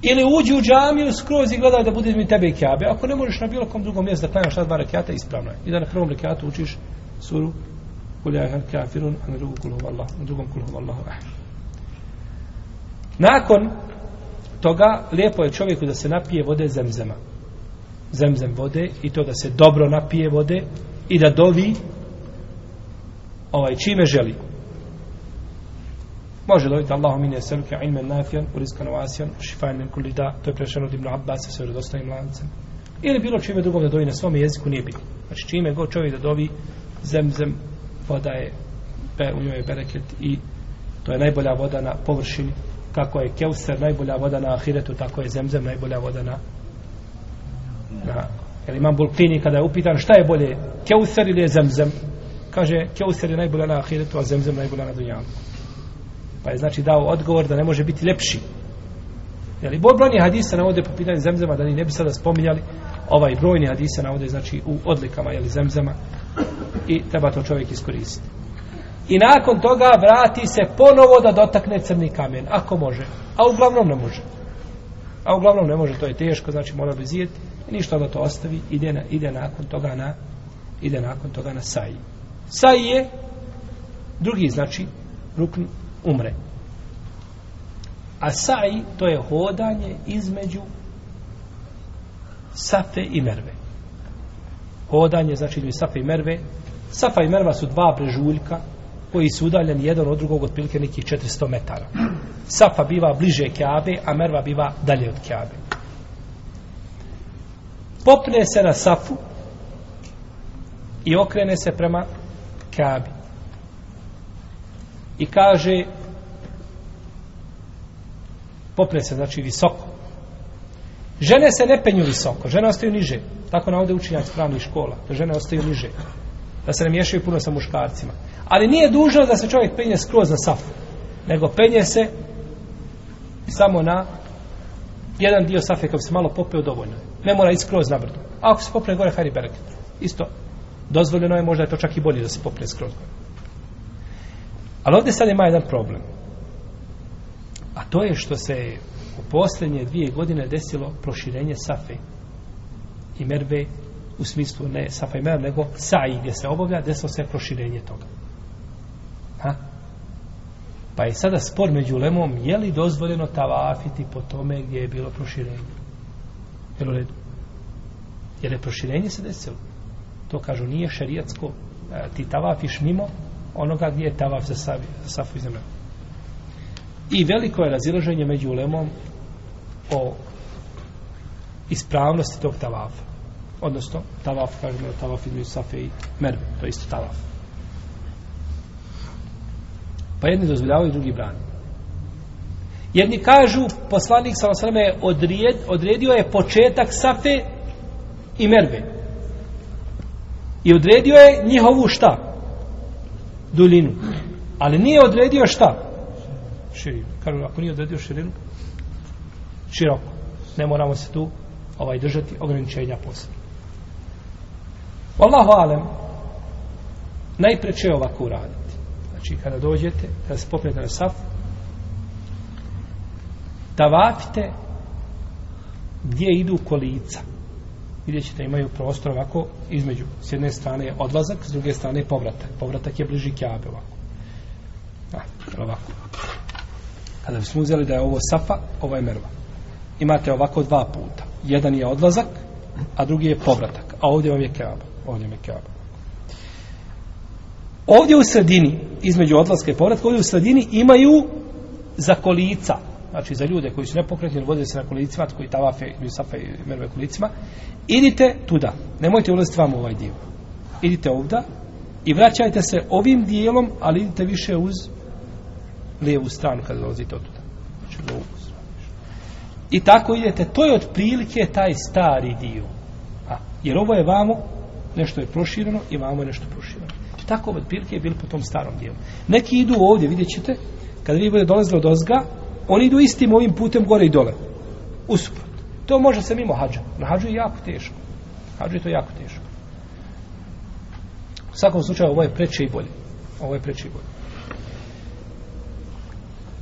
Ili uđi u džamiju skroz i gledaj da bude između tebe i Kabe. Ako ne možeš na bilo kom drugom mjestu da klanjaš ta dva rekiata, ispravno je. I da na prvom rekiatu učiš suru Kuljahar kafirun, a na drugom kulhu Allah, na drugom kulhu Allahu ahad. Nakon toga, lijepo je čovjeku da se napije vode zemzema. Zemzem vode i to da se dobro napije vode i da dovi ovaj, čime želi. Može dobiti Allahu ine seluke ilmen nafijan, urizkan ovasijan, šifajn min kulli da, to je prešeno od Ibn Abbas sa vjerodostojnim lancem. Ili bilo čime drugom da dovi na svom jeziku nije bilo. Znači čime god čovjek da dovi zemzem voda je u njoj je bereket i to je najbolja voda na površini kako je keuser najbolja voda na ahiretu tako je zemzem najbolja voda na na jer imam Bulkini kada je upitan šta je bolje keuser ili je zemzem kaže keuser je najbolja na ahiretu a zemzem najbolja na dunjalu pa je znači dao odgovor da ne može biti lepši jer i brojni hadisa navode po pitanju zemzema da ni ne bi sada spominjali ovaj brojni hadisa navode znači u odlikama jel, zemzema i treba to čovjek iskoristiti. I nakon toga vrati se ponovo da dotakne crni kamen, ako može. A uglavnom ne može. A uglavnom ne može, to je teško, znači mora bi zijeti i ništa da to ostavi, ide, na, ide nakon toga na ide nakon toga na saji. Saji je drugi, znači, rukn umre. A saji, to je hodanje između safe i merve. Hodanje, znači, između safe i merve, Safa i Merva su dva brežuljka koji su udaljeni jedan od drugog otprilike nekih 400 metara. Safa biva bliže Kjabe, a Merva biva dalje od Kjabe. Popne se na Safu i okrene se prema Kabi. I kaže popne se, znači visoko. Žene se ne penju visoko, žene ostaju niže. Tako navode učinjac pravnih škola, da žene ostaju niže da se ne miješaju puno sa muškarcima. Ali nije dužno da se čovjek penje skroz na safu, nego penje se samo na jedan dio safe kako se malo popeo dovoljno. Ne mora ići skroz na brdo. A ako se popne gore, hajde bereket. Isto. Dozvoljeno je, možda je to čak i bolje da se popne skroz gore. Ali ovdje sad ima jedan problem. A to je što se u posljednje dvije godine desilo proširenje safe i merve u smislu ne safa i Merve, nego sa'i gdje se obavlja, desilo se proširenje toga. Ha? Pa je sada spor među lemom, je li dozvoljeno tavafiti po tome gdje je bilo proširenje? Jel u redu? Jer je proširenje se desilo. To kažu, nije šerijatsko, e, ti tavafiš mimo onoga gdje je tavaf za, savi, za safu i zemlju. I veliko je razilaženje među ulemom o ispravnosti tog tavafa odnosno tavaf, kažemo tavaf između safe i merve, to je isto tavaf. Pa jedni dozvoljavaju, drugi brani. Jedni kažu, poslanik sa osrame odrijed, odredio je početak safe i merve. I odredio je njihovu šta? Duljinu. Ali nije odredio šta? Širinu. Kažu, ako nije odredio širinu, široko. Ne moramo se tu ovaj držati ograničenja posebno. Wallahu alem, najpreče ovako uraditi. Znači, kada dođete, kada se popnete na saf, tavafite gdje idu kolica. Vidjet ćete, imaju prostor ovako između. S jedne strane je odlazak, s druge strane je povratak. Povratak je bliži kjabe ovako. A, ovako. Kada bismo uzeli da je ovo safa, ovo je merva. Imate ovako dva puta. Jedan je odlazak, a drugi je povratak. A ovdje vam je kjaba ovdje vam je kjaba. Ovdje u sredini, između odlaska i povratka, ovdje u sredini imaju za kolica, znači za ljude koji su nepokretni, voze se na kolicima, koji tavafe ili safe i merve kolicima, idite tuda, nemojte ulaziti vam u ovaj dio. Idite ovda i vraćajte se ovim dijelom, ali idite više uz lijevu stranu kada dolazite od tuda. Znači, ovu. I tako idete, to je otprilike taj stari dio. A, jer ovo je vamo, nešto je prošireno i vamo je nešto prošireno. Znači, tako otprilike je bilo po tom starom dijelu. Neki idu ovdje, vidjet ćete, kada vi bude dolazili od ozga, oni idu istim ovim putem gore i dole. Usuprot. To može se mimo hađa. Na hađu je jako teško. Hađu je to jako teško. U svakom slučaju ovo je preče i bolje. Ovo je preče i bolje.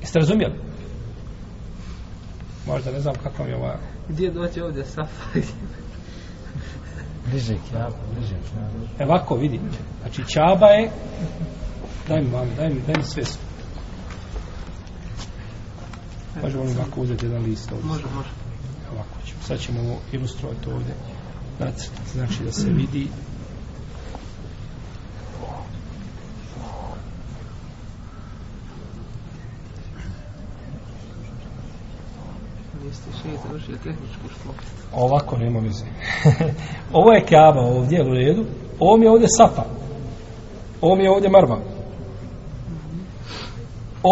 Jeste razumijeli? Možda ne znam kako mi je ova... Gdje doći ovdje safa? Bliže kjaba, bliže kjaba. E ovako vidi. Znači čaba je... Daj mi mami, daj mi, daj mi sve. Možemo li ovako uzeti jedan list ovdje? Može, može. Ovako ćemo. Sad ćemo ovo ilustrovati ovdje. Nacrt. Znači da se vidi. Ovako nema veze. ovo je Kaaba ovdje u redu. Ovo mi je ovdje Safa. Ovo mi je ovdje Marva.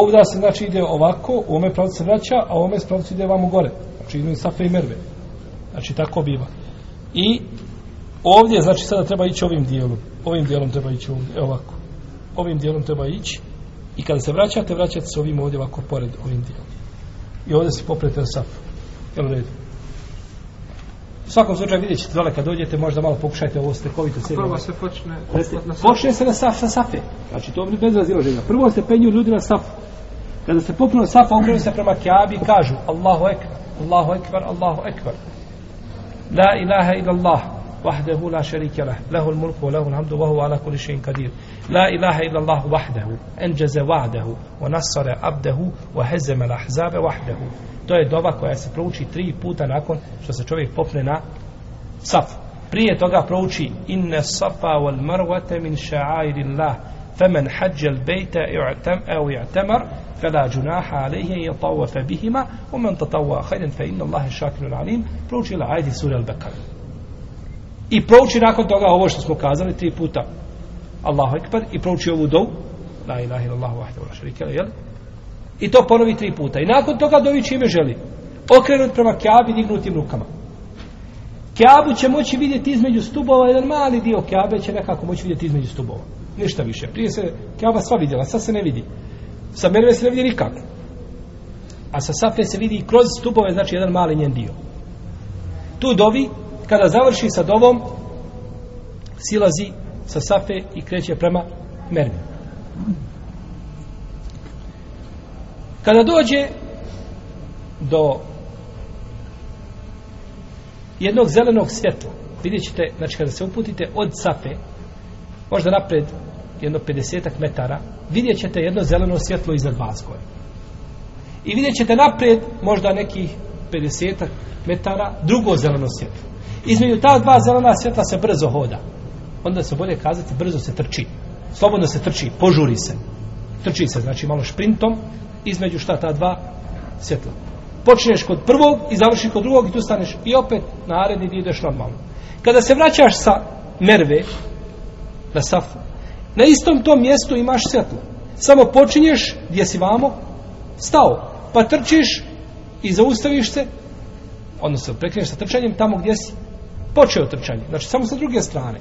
Ovdje se znači ide ovako, u ome pravcu se vraća, a u ome pravcu ide vamo gore. Znači između Safa i Merve. Znači tako biva. I ovdje znači sada treba ići ovim dijelom. Ovim dijelom treba ići ovdje, e, ovako. Ovim dijelom treba ići. I kada se vraćate, vraćate se ovim ovdje ovako pored ovim dijelom. I ovdje se poprete na Safu. Jel u redu? U svakom slučaju vidjet ćete dole kad dođete, možda malo pokušajte ovo stekovito sebi. Prvo se počne Jeste, na safu. počne se na saf, sa safe. Znači, to je bez razilaženja. Prvo se penju ljudi na safu. Kada se popnu na safu, okrenu se prema Kjabi i kažu Allahu ekber, Allahu ekber, Allahu ekber. La ilaha ila Allah, wahdahu la šarike lah, lahu l-mulku, lahu l-hamdu, wahu ala kuli še'in kadir. La ilaha ila Allah wahdahu, enđaze wa'dahu, wa nasare abdahu, wa hezeme l'ahzabe wahdahu. To je doba koja se prouči tri puta nakon što se čovjek popne na saf. Prije toga prouči inna safa wal marwata min sha'airillah faman hajja al bayta i'tam aw i'tamar fala junaha alayhi an yatawafa bihima wa man tatawwa khayran fa inna Allaha shakirun alim prouči i prouči nakon toga ovo što smo kazali tri puta Allahu ekber i prouči ovu dovu la ilaha illallah wahdahu la sharika lahu I to ponovi tri puta. I nakon toga dovi čime želi. Okrenut prema Kjabi dignutim rukama. Kjabu će moći vidjeti između stubova, jedan mali dio Kjabe će nekako moći vidjeti između stubova. Ništa više. Prije se Kjaba sva vidjela, sad se ne vidi. Sa Merve se ne vidi nikako. A sa Safe se vidi kroz stubove, znači jedan mali njen dio. Tu dovi, kada završi sa dovom, silazi sa Safe i kreće prema mermi. Kada dođe do jednog zelenog svjetla, vidjet ćete, znači kada se uputite od Safe, možda napred jedno 50 metara, vidjet ćete jedno zeleno svjetlo iznad vas gore. I vidjet ćete napred možda nekih 50 metara drugo zeleno svjetlo. Između ta dva zelena svjetla se brzo hoda. Onda se bolje kazati brzo se trči. Slobodno se trči, požuri se. Trči se, znači malo šprintom, između šta ta dva svjetla. Počneš kod prvog i završiš kod drugog i tu staneš i opet naredni dio ideš normalno. Kada se vraćaš sa merve na safu, na istom tom mjestu imaš svjetlo. Samo počinješ gdje si vamo stao, pa trčiš i zaustaviš se, odnosno prekreneš sa trčanjem tamo gdje si počeo trčanje. Znači samo sa druge strane.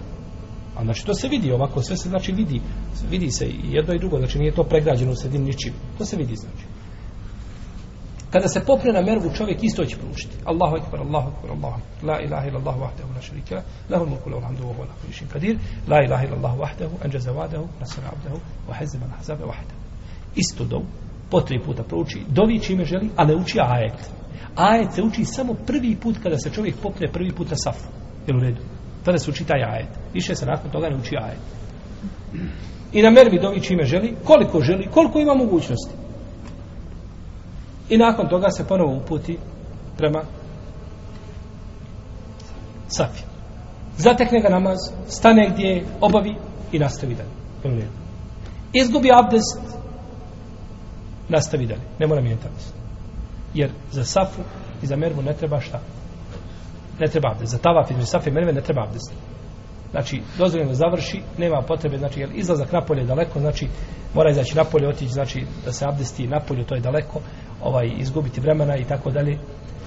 A znači to se vidi ovako, sve se znači vidi, vidi se i jedno i drugo, znači nije to pregrađeno u sredini ničim. To se vidi znači. Kada se popne na mervu, čovjek isto će pručiti. Allahu ekber, Allahu ekber, Allahu ekber. La ilaha illa Allah wahdahu la sharika la. Lahu mulku lahu alhamdu wa huwa ala kulli shay'in qadir. La ilaha illa Allah wahdahu anjaza wa'dahu nasara 'abdahu wa hazama al-ahzaba wahdahu. Isto dovu po tri puta prouči. Dovi čime želi, a ne uči ajet. Ajet se uči samo prvi put kada se čovjek popne prvi put na safu. Jel u redu? Tada se uči taj ajet. Više se nakon toga ne uči ajet. I na mervi dovi čime želi, koliko želi, koliko ima mogućnosti. I nakon toga se ponovo uputi prema Safi. Zatekne ga namaz, stane gdje je, obavi i nastavi dalje. Izgubi abdest, nastavi dalje. Ne mora mijenjati abdest. Jer za safu i za mervu ne treba šta? Ne treba abdest. Za tavaf između safe i merve ne treba abdest. Znači, dozvoljeno da završi, nema potrebe, znači, jer izlazak napolje je daleko, znači, mora izaći napolje, otići, znači, da se abdesti napolje, to je daleko, ovaj, izgubiti vremena i tako dalje,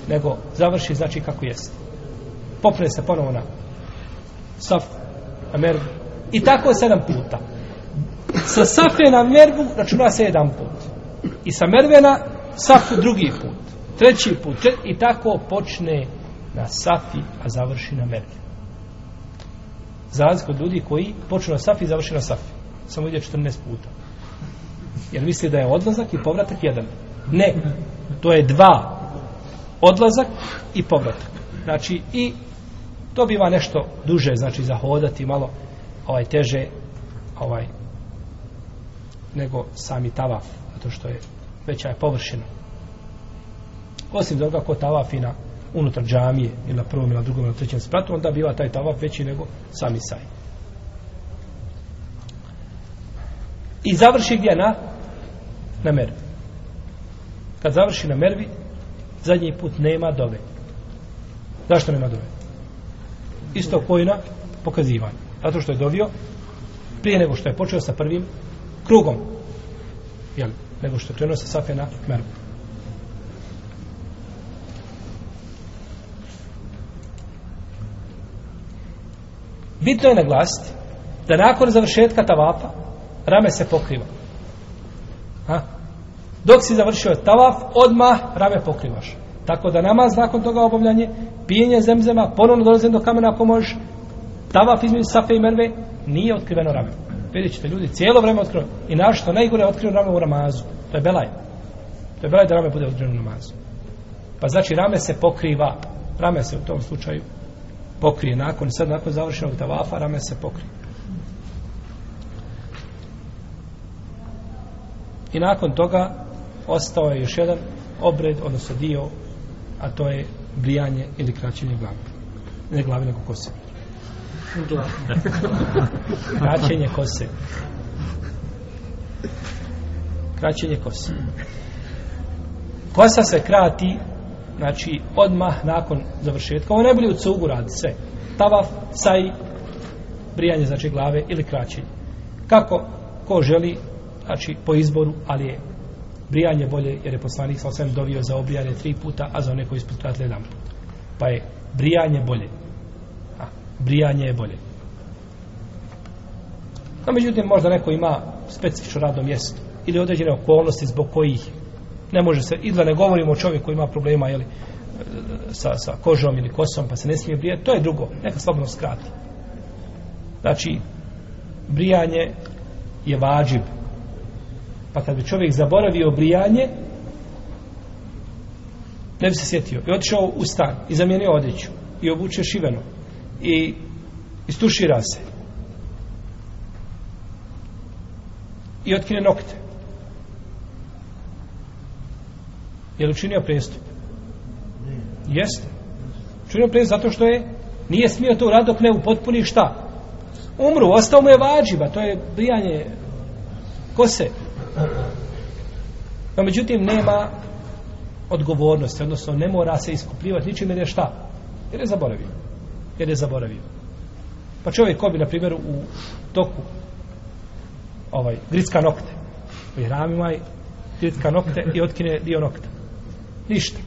nego završi, znači, kako jest. Popne se ponovo na saf, na mervu, i tako sedam puta. Sa safe na mervu računa se jedan put. I sa mervena safu drugi put. Treći put. I tako počne na safi, a završi na mervi. Za od ljudi koji počnu na safi i završi na safi. Samo ide 14 puta. Jer misli da je odlazak i povratak jedan. Ne. To je dva. Odlazak i povratak. Znači i to biva nešto duže, znači za hodati malo ovaj teže ovaj nego sami tavaf, zato što je veća je površina. Osim toga, ko tavafi na unutar džamije, ili na prvom, ili na drugom, ili na trećem spratu, onda biva taj tavaf veći nego sami saj. I završi gdje na? Na mervi. Kad završi na mervi, zadnji put nema dove. Zašto nema dove? Isto koji na pokazivanje. Zato što je dovio prije nego što je počeo sa prvim krugom. Jel? Nego što je krenuo sa safe na mervu. Bitno je naglasiti da nakon završetka tavafa rame se pokriva. Ha? Dok si završio tavaf, odmah rame pokrivaš. Tako da namaz nakon toga obavljanje, pijenje zemzema, ponovno dolazim do kamena ako možeš, tavaf između safe i merve, nije otkriveno rame. Vidjet ćete ljudi, cijelo vreme otkriveno. I našto najgore je otkriveno rame u ramazu. To je belaj. To je belaj da rame bude otkriveno u namazu. Pa znači rame se pokriva. Rame se u tom slučaju pokrije. Nakon, sad nakon završenog tavafa, rame se pokrije. I nakon toga ostao je još jedan obred, odnosno dio, a to je brijanje ili kraćenje glave. Ne glave, nego kose. Kraćenje kose. Kraćenje kose. Kosa se krati, znači, odmah nakon završetka. Ovo najbolje u cugu radi sve. Tavaf, saj, brijanje, znači, glave ili kraćenje. Kako ko želi, znači, po izboru, ali je brijanje bolje, jer je poslanik sa osvijem dovio za obrijanje tri puta, a za one koji ispod jedan put. Pa je brijanje bolje. A, brijanje je bolje. No, međutim, možda neko ima specifično radno mjesto ili određene okolnosti zbog kojih ne može se, i da ne govorimo o čovjeku koji ima problema jeli, e, sa, sa kožom ili kosom, pa se ne smije brijati, to je drugo, neka slobodno skrati. Znači, brijanje je vađib. Pa kad bi čovjek zaboravio brijanje, ne bi se sjetio. I otišao u stan i zamijenio odjeću i obuče šiveno i istušira se i otkine nokte. Je li učinio prestup? Jeste. Učinio prestup zato što je nije smio to uraditi dok ne upotpuni šta? Umru, ostao mu je vađiba, to je brijanje kose. No, međutim, nema odgovornosti, odnosno ne mora se iskupljivati ničim jer je šta? Jer je zaboravio. Jer je zaboravio. Pa čovjek ko bi, na primjer, u toku ovaj, gricka nokte. U hramima i gricka nokte i otkine dio nokta. Ništa.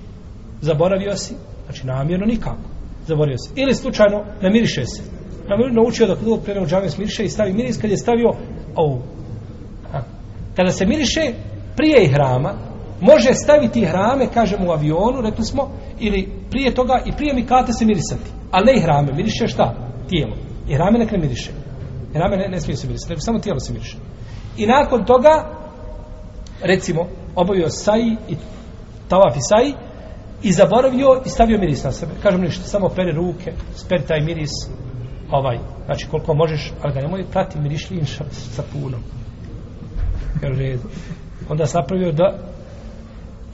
Zaboravio si, znači namjerno nikako. Zaboravio si. Ili slučajno namiriše se. Namjerno naučio da kod prene u džame smiriše i stavi miris kad je stavio ovu. Ha. Kada se miriše prije hrama, može staviti hrame, kažemo u avionu, rekli smo, ili prije toga i prije mikate se mirisati. Ali ne i hrame, miriše šta? Tijelo. I hrame nek ne miriše. I hrame ne, ne smije se mirisati, nego samo tijelo se miriše. I nakon toga, recimo, obavio saji i tavaf i saji i zaboravio i stavio miris na sebe. Kažem ništa, samo pere ruke, speri taj miris, ovaj, znači koliko možeš, ali ga nemoj prati mirišljin sa punom. Kaže. Onda se napravio da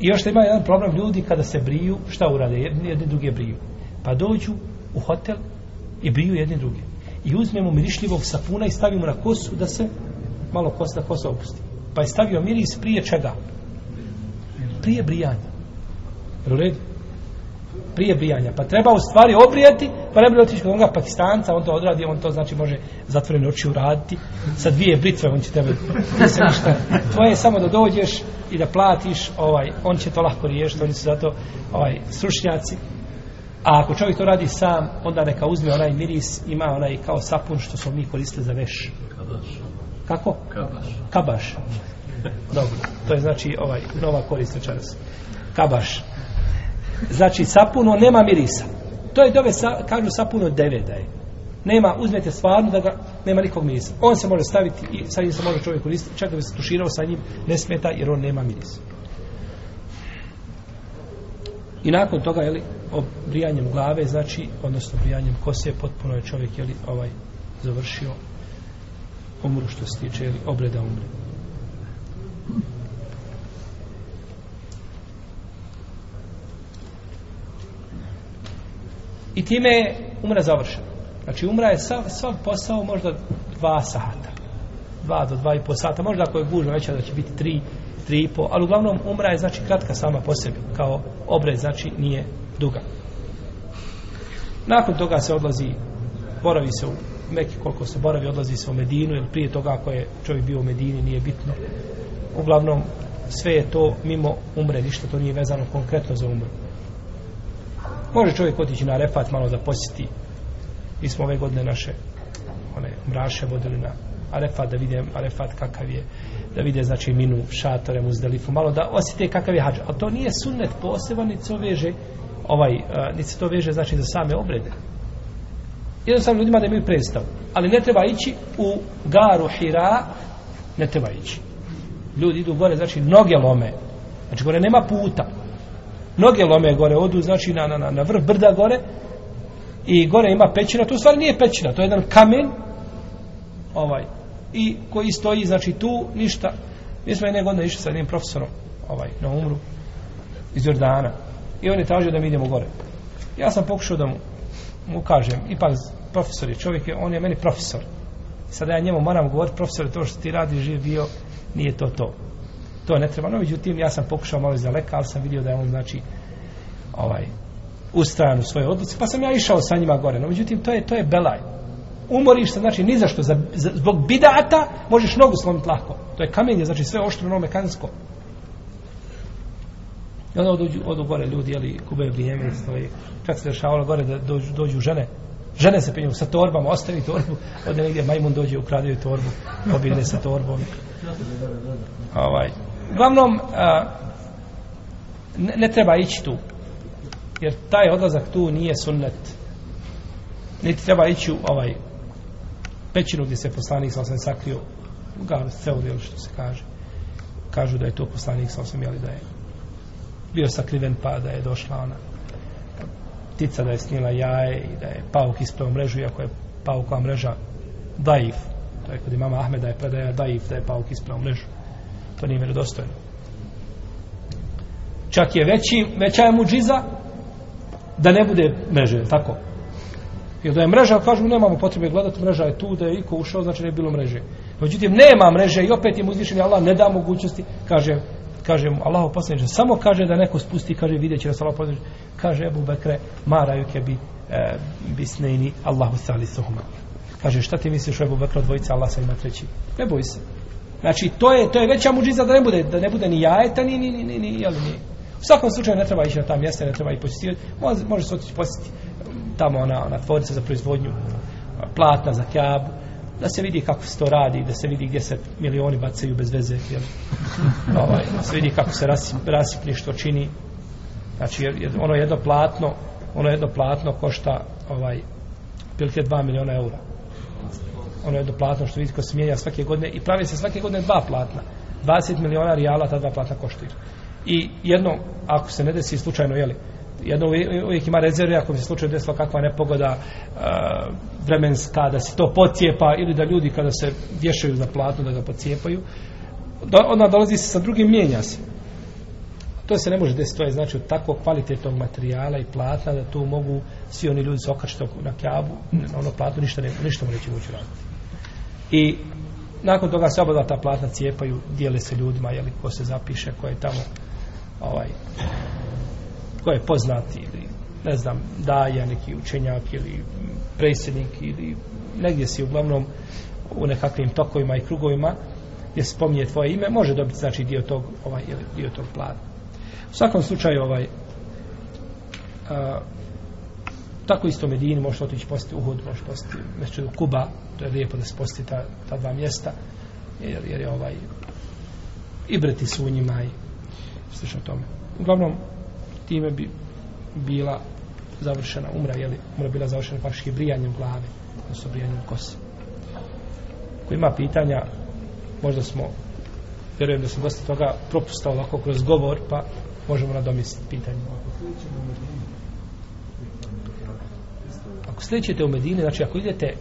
i još ima jedan problem ljudi kada se briju, šta urade? Jedni, jedni druge briju. Pa dođu u hotel i briju jedni druge. I uzmemo mirišljivog sapuna i stavimo na kosu da se malo kosa, kosa opusti. Pa je stavio miris prije čega? Prije brijanja. Jel u redu? Prije brijanja. Pa treba u stvari obrijeti, pa ne bi otići kod onoga pakistanca, on to odradi, on to znači može zatvorene oči uraditi. Sa dvije britve on će tebe... Se ništa. Tvoje je samo da dođeš i da platiš, ovaj, on će to lahko riješiti, oni su zato ovaj, stručnjaci. A ako čovjek to radi sam, onda neka uzme onaj miris, ima onaj kao sapun što smo mi koristili za veš. Kako? Kabaš. Kabaš. Dobro, to je znači ovaj nova korist večeras. Kabaš. Znači sapuno nema mirisa. To je dove, sa, kažu sapuno deve da je. Nema, uzmete stvarno da ga, nema nikog mirisa. On se može staviti i sa njim se može čovjek koristiti, čak da bi se tuširao sa njim, ne smeta jer on nema mirisa. I nakon toga, jeli, obrijanjem glave, znači, odnosno brijanjem kose, potpuno je čovjek, jeli, ovaj, završio umru što se tiče, jeli, obreda umre. I time je umra završena. Znači, umra je sav, sav posao možda dva sata. Dva do dva i po sata. Možda ako je gužno veća da će biti tri, tri i po. Ali uglavnom umra je znači kratka sama po sebi. Kao obred znači nije duga. Nakon toga se odlazi, boravi se u neki koliko se boravi, odlazi se u Medinu, jer prije toga ako je čovjek bio u Medini nije bitno. Uglavnom, sve je to mimo umre, ništa to nije vezano konkretno za umru. Može čovjek otići na refat malo da posjeti. Mi smo ove godine naše one mraše vodili na Arefat da vide Arefat kakav je da vide znači minu šatore muzdelifu malo da osjete kakav je hađ a to nije sunnet poseban niti se to veže ovaj, uh, niti se to veže znači za same obrede jednostavno ljudima da imaju predstavu ali ne treba ići u garu Hira ne treba ići ljudi idu gore znači noge lome. Znači gore nema puta. Noge lome gore odu znači na, na, na, na vrh brda gore i gore ima pećina. To u stvari nije pećina to je jedan kamen ovaj i koji stoji znači tu ništa. Mi smo jedne godine išli sa jednim profesorom ovaj na umru iz Jordana. I on je tražio da mi idemo gore. Ja sam pokušao da mu, mu kažem ipak profesor je čovjek je, on je meni profesor. Sada ja njemu moram govoriti profesor to što ti radi živ bio nije to to to ne treba no međutim ja sam pokušao malo za leka ali sam vidio da je on znači ovaj ustrajan u svoje odluci pa sam ja išao sa njima gore no međutim to je to je belaj umoriš se, znači ni zašto, za, za, zbog bidata možeš nogu slomiti lako. To je kamenje, znači sve oštro, no mekansko. I onda odu, odu gore ljudi, jeli, kube vrijeme, stoji. Čak se dešavalo gore da dođu, dođu žene, žene se penju sa torbama, ostavi torbu, ovdje negdje majmun dođe, ukradaju torbu, pobjegne sa torbom. Ovaj. Uglavnom, a, ne, ne treba ići tu, jer taj odlazak tu nije sunnet. Niti treba ići u ovaj pećinu gdje se poslanik sa osam sakrio u garu ili što se kaže. Kažu da je to poslanik sa osam, jeli da je bio sakriven pa da je došla ona ptica da je snila jaje i da je pauk ispravo mrežu, iako je paukova mreža daif. To je kod imama Ahmeda je predaja daif da je pauk ispravo mrežu. To nije vjerodostojno. Čak je veći, veća je muđiza da ne bude mreže, tako? Jer da je mreža, kažu, nemamo potrebe gledati, mreža je tu, da je iko ušao, znači ne je bilo mreže. Međutim, nema mreže i opet im uzvišen Allah ne da mogućnosti, kaže, kaže mu Allah poslaniče, samo kaže da neko spusti, kaže, vidjet će nas poslaniče, kaže Ebu Bekre, maraju ke bi e, bisnejni Allahu sali suhuma. Kaže, šta ti misliš Abu Ebu Bekre dvojica, Allah sa ima treći? Ne boj se. Znači, to je, to je veća muđiza da ne bude, da ne bude ni jajeta, ni, ni, ni, ni, ni, jel, ni. U svakom slučaju ne treba ići na ta mjesta, ne treba i posjetiti. Može, može se otići posjetiti tamo ona, ona tvornica za proizvodnju platna za kjabu, da se vidi kako se to radi, da se vidi gdje se milioni bacaju bez veze, jel? Ovaj, da se vidi kako se rasip, rasipništvo čini. Znači, ono jedno platno, ono jedno platno košta ovaj, pilike 2 miliona eura. Ono jedno platno što vidi ko se mijenja svake godine i pravi se svake godine dva platna. 20 miliona rijala ta dva platna koštaju. I jedno, ako se ne desi slučajno, jeli, jedno uvijek ima rezerve ako bi se slučajno desila kakva nepogoda e, vremenska da se to pocijepa ili da ljudi kada se vješaju za platno da ga pocijepaju. Do, onda dolazi se sa drugim mijenja se. To se ne može desiti to je znači od tako kvalitetnog materijala i platna da tu mogu svi oni ljudi se okačiti na kjabu na ono platno ništa, ne, ništa mu neće moći raditi. I nakon toga se oba ta platna cijepaju, dijele se ljudima, jeli, ko se zapiše, ko je tamo, ovaj, ko je poznati ili, ne znam, daja neki učenjak ili predsjednik ili negdje si uglavnom u nekakvim tokovima i krugovima gdje spominje tvoje ime, može dobiti znači dio tog, ovaj, ili dio tog plana. U svakom slučaju, ovaj, a, tako isto u Medini možete otići postiti Uhud, možete postiti Mešćedu Kuba, to je lijepo da se posti ta, ta dva mjesta, jer, jer je ovaj i breti su u njima i slično tome. Uglavnom, time bi bila završena umra, je li umra bila završena faktički brijanjem glave, odnosno brijanjem kose. Ko ima pitanja, možda smo, vjerujem da sam dosta toga propustao ovako kroz govor, pa možemo nadomisliti pitanje. Ako sledećete u Medini, znači ako idete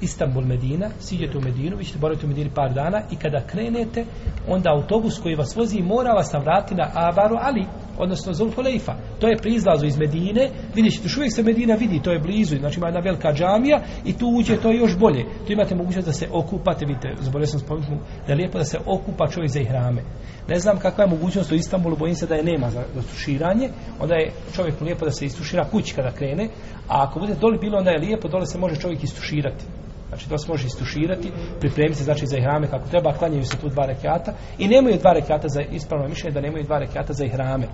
Istanbul Medina, siđete u Medinu, vi ćete boraviti u Medini par dana i kada krenete, onda autobus koji vas vozi mora vas navrati na Abaru Ali, odnosno Zulhulejfa. To je pri izlazu iz Medine, vidjet ćete, još uvijek se Medina vidi, to je blizu, znači ima jedna velika džamija i tu uđe, to je još bolje. Tu imate mogućnost da se okupate, vidite, zborio sam spomenuti, da je lijepo da se okupa čovjek za ihrame. Ne znam kakva je mogućnost u Istanbulu, bojim se da je nema za, za tuširanje, onda je čovjek lijepo da se istušira kući kada krene, a ako bude doli bilo, onda je lijepo, dole se može čovjek istuširati. Znači to se može istuširati, pripremiti se znači za ihrame kako treba, klanjaju se tu dva rekiata i nemaju dva rekiata za ispravno mišljenje da nemaju dva rekiata za ihrame.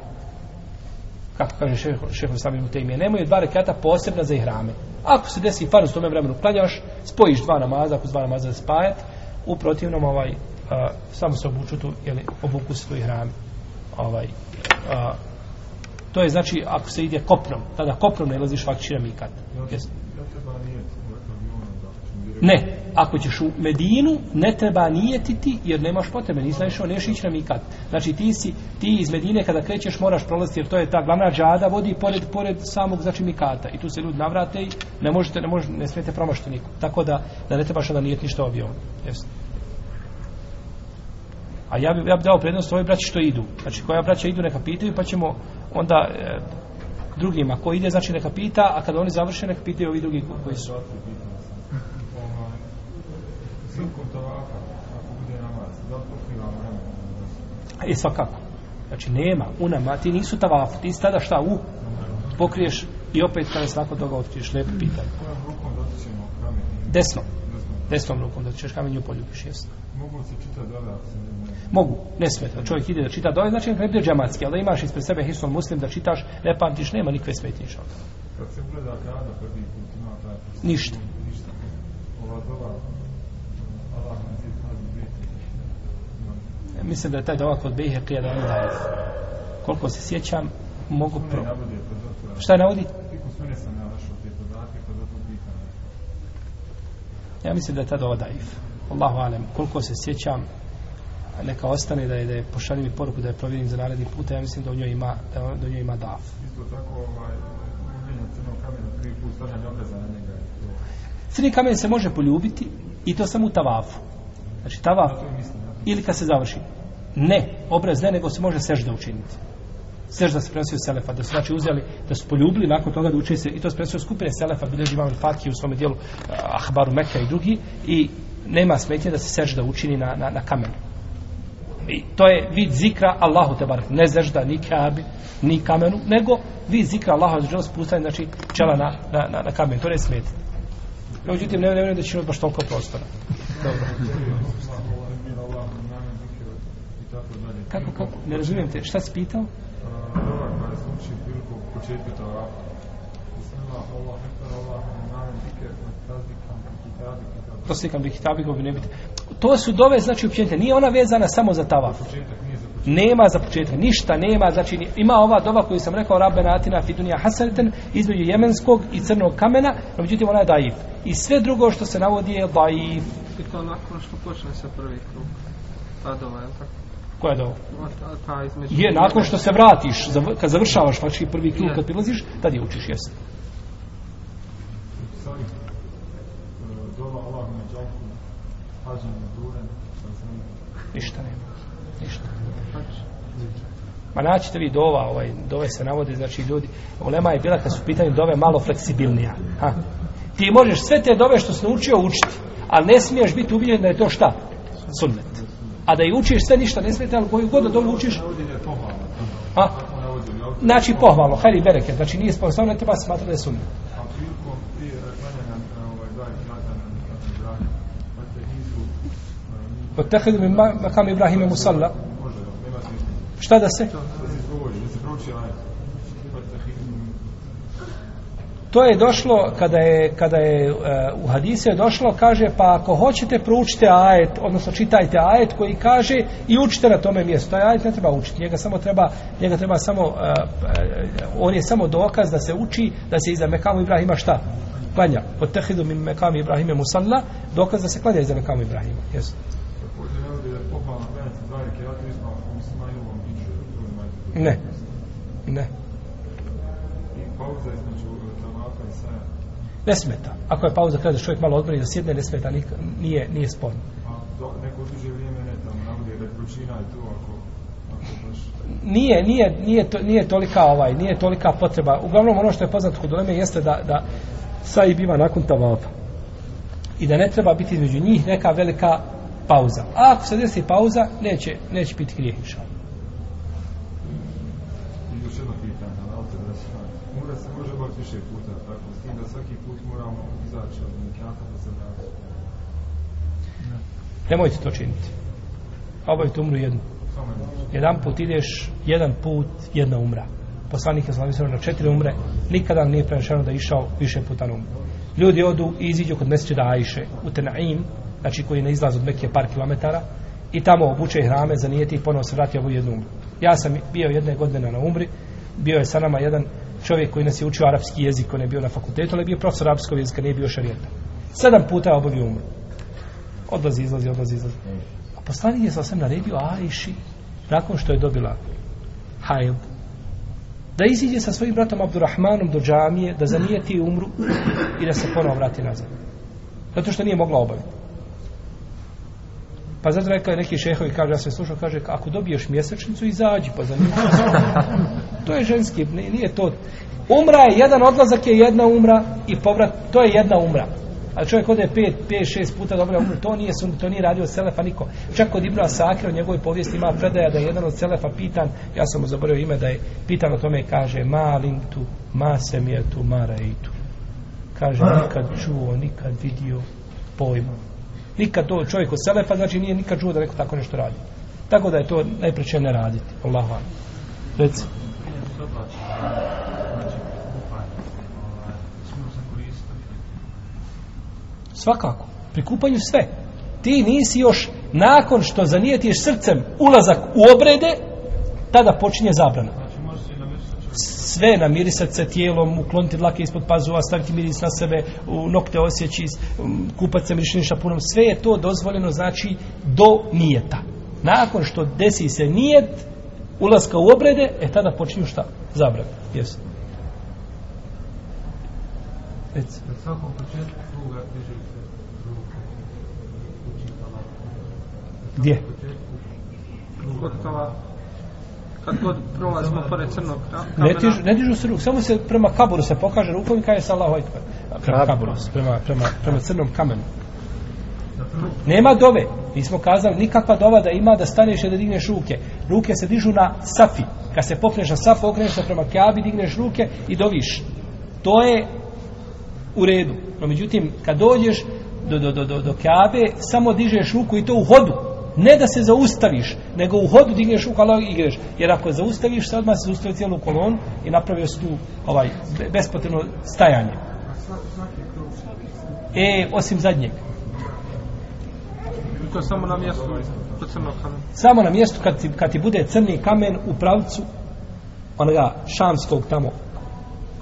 Kako kaže šef, šef Islami u temije, nemaju dva rekiata posebna za ihrame. Ako se desi farz u tome vremenu klanjaš, spojiš dva namaza, ako dva namaza spajat, u protivnom ovaj, a, samo se obuču tu, jeli, obuku se tu ihrame. Ovaj, a, to je znači ako se ide kopnom, tada kopnom ne ilaziš faktički na mikat. Jesi? Ne, ako ćeš u Medinu, ne treba nijetiti, jer nemaš potrebe, nisi naišao, neš ići na mikat. Znači, ti si, ti iz Medine, kada krećeš, moraš prolaziti, jer to je ta glavna džada, vodi pored, pored samog, znači, mikata. I tu se ljudi navrate i ne možete, ne, možete, ne smijete promašiti nikom. Tako da, da ne trebaš da nijeti ništa obje Jesi. A ja bi, ja bi dao prednost ovoj braći što idu. Znači, koja braća idu, neka pitaju, pa ćemo onda e, drugima. Ko ide, znači, neka pita, a kada oni završe, neka pitaju ovi drugi koji su. Silkom tavafa, ako bude namaz, da li pokriva vremena? E, svakako. Znači, nema, u nama, ti nisu tavafu, ti si tada šta, u, pokriješ i opet kada se nakon toga otkriješ, lepo pitanje. Kojom rukom dotičemo kamen? Desnom. Desnom rukom dotičeš kamen i upoljubiš, jesno. Mogu se čitati dole, ne... Mogu, ne smeta. Čovjek ide da čita dole, znači ne bude džematski, ali da imaš ispred sebe hisnul muslim da čitaš, ne pamtiš, nema nikve smetnjiša. Kad se ugleda kada prvi put ima taj... Ništa. Ništa. Ova dova, Allah nam ti pazi biti. Ja Mislim da je taj dova kod Bejhe prije da on daje. Koliko se sjećam, mogu pro... Šta je navodi? Ja mislim da je ta dova daif. Allahu alem, koliko se sjećam, neka ostane da je, da je pošalji mi poruku da je provjerim za naredni puta, ja mislim da u njoj ima, da u njoj ima daf. Isto tako, ovaj, crnog kamena, prvi put stavljanje obreza na njega. Crni kamen se može poljubiti i to samo u tavafu. Znači tavaf, ili kad se završi. Ne, obraz ne, nego se može sežda učiniti. Sežda se prenosio Selefa, da su znači uzeli, da su poljubili nakon toga da uče se, i to se prenosio skupine Selefa, bilježi imam Fatih u svome dijelu eh, Ahbaru Meka i drugi, i nema smetnje da se sežda učini na, na, na kamenu. I to je vid zikra Allahu te barak, ne zežda ni kabi, ni kamenu, nego vid zikra Allahu te spustanje, znači čela na, na, na, na kamen. to ne smeti. Međutim, ne vjerujem da će imati baš toliko prostora. Dobro. Allah, Allah, mir, Allah, namen, zikir i tako dalje. Kako, kako? Ne razumijem te. Šta si pitao? A, Dova koja se uči priliku početku tavafa. Bismillah, Allah, ekber, Allah, namen, zikir, tazbikam, kitabik i tako. To slikam bi hitabi bi ne biti. To su dove, znači, općenite. Nije ona vezana samo za tavaf. Početak nije za početak. Nema za početak, ništa nema, znači ima ova doba koju sam rekao Rabbena Atina Fidunija Hasaneten između jemenskog i crnog kamena, no međutim ona je daif. I sve drugo što se navodi je daif. I to nakon što počne se prvi krug. Ta dova, je tako? Koja je dova? Je, nakon što se vratiš, kad završavaš faktički prvi krug, kad prilaziš, tad je učiš. Sari, e. Ništa nema. Ništa. Znači, Ma naćete vi dova, ovaj, dove se navode, znači ljudi, ulema je bila kad su u pitanju dove malo fleksibilnija. Ha? Ti možeš sve te dove što si naučio učiti, ali ne smiješ biti ubiljen da je to šta? sunnet. A da i učiš sve ništa ne smeta, ali koju god da dolu učiš, a, znači pohvalno, hajri bereke, znači nije sposobno, ne treba smatrati da je sunnet. E, Otehedu mi ma- makam Ibrahime musalla, šta da se? Da se izgovori, da se prouči ajet. To je došlo kada je kada je uh, u hadisu je došlo kaže pa ako hoćete proučite ajet odnosno čitajte ajet koji kaže i učite na tome mjestu. Taj ajet ne treba učiti, njega samo treba njega treba samo uh, on je samo dokaz da se uči da se iza mekamu Ibrahima šta? Klanja. Otehidu min mekami Ibrahime musalla, dokaz da se klanja iza mekamu Ibrahima. Jesu. navodi da Ne smeta. Ako je pauza kada čovjek malo odmori da sjedne, ne smeta, nik, nije, nije sporno. A do, neko duže vrijeme ne tamo navodi da je vrućina i to ako, ako baš... nije, nije, nije, to, nije tolika ovaj, nije tolika potreba. Uglavnom ono što je poznato kod uleme jeste da, da saj biva nakon tavafa. I da ne treba biti između njih neka velika pauza. A ako se desi pauza, neće, neće biti grijeh inša. Allah. I još jedno pitanje, ali te da se Umra se može obaviti više puta, tako, s tim da svaki put moramo izaći od nekata da se vrati. Nemojte to činiti. Obavite umru jednu. Jedan put ideš, jedan put, jedna umra. Poslanik je slavio na četiri umre, nikada nije prenešeno da je išao više puta na umru. Ljudi odu i iziđu kod mesečida Ajše u Tenaim, znači koji je na izlaz od Mekije par kilometara, i tamo obuče hrame, zanijeti i ponovo se vrati ovu jednu umru. Ja sam bio jedne godine na umri, bio je sa nama jedan čovjek koji nas je učio arapski jezik, on je bio na fakultetu, ali je bio profesor arapskog jezika, nije bio šarijeta. Sedam puta je obavio umru. Odlazi, izlazi, odlazi, izlazi. A poslanik je sasvim naredio Ajši, nakon što je dobila hajl, da iziđe sa svojim bratom Abdurrahmanom do džamije, da zanijeti umru i da se ponovo vrati nazad. Zato što nije mogla obaviti. Pa zato rekao je neki šehovi, kaže, ja sam slušao, kaže, ako dobiješ mjesečnicu, izađi, pa zanijeti. to je ženski, nije to. Umra je, jedan odlazak je jedna umra i povrat, to je jedna umra. A čovjek ode pet, pet, šest puta dobro umre, to nije sun, to nije radio Selefa niko. Čak kod Ibnu Asakira u njegovoj povijesti ima predaja da je jedan od Selefa pitan, ja sam mu zaboravio ime, da je pitan o tome, kaže, ma lintu, ma semjetu, ma raitu. Kaže, nikad čuo, nikad vidio pojma. Nikad to čovjek od Selefa, znači nije nikad čuo da neko tako nešto radi. Tako da je to najpreće ne raditi. Allahu. Reci. Svakako. Pri kupanju sve. Ti nisi još, nakon što zanijetiš srcem ulazak u obrede, tada počinje zabrana. Sve namirisati se tijelom, ukloniti dlake ispod pazuva, staviti miris na sebe, u nokte osjeći, um, kupati se mirišnim šapunom. Sve je to dozvoljeno, znači, do nijeta. Nakon što desi se nijet, ulaska u obrede, e tada počinju šta? Zabrana. Jesu. Reci. Na svakom početku kruga diže se ruke. Uči tava. Gdje? Kod tava, kad god prolazimo pored crnog ka- Ne, kamena, tižu, ne dižu se ruk, samo se prema kaburu se pokaže rukom i kaže se Allahu Ekber. Prema kaburu, prema, prema, prema crnom kamenu. Nema dove. Mi smo kazali nikakva dova da ima da staneš i da digneš ruke. Ruke se dižu na safi. Kad se popneš na safu, okreneš se prema kjabi, digneš ruke i doviš. To je u redu. No međutim, kad dođeš do, do, do, do, do kjabe, samo dižeš ruku i to u hodu. Ne da se zaustaviš, nego u hodu digneš ruku, ali i greš. Jer ako zaustaviš, se odmah se zaustavi cijelu kolonu i napravio se tu ovaj, be- bespotrebno stajanje. E, osim zadnjeg. to samo na mjestu kod crnog kamena. Samo na mjestu kad ti, kad ti bude crni kamen u pravcu onoga šamskog tamo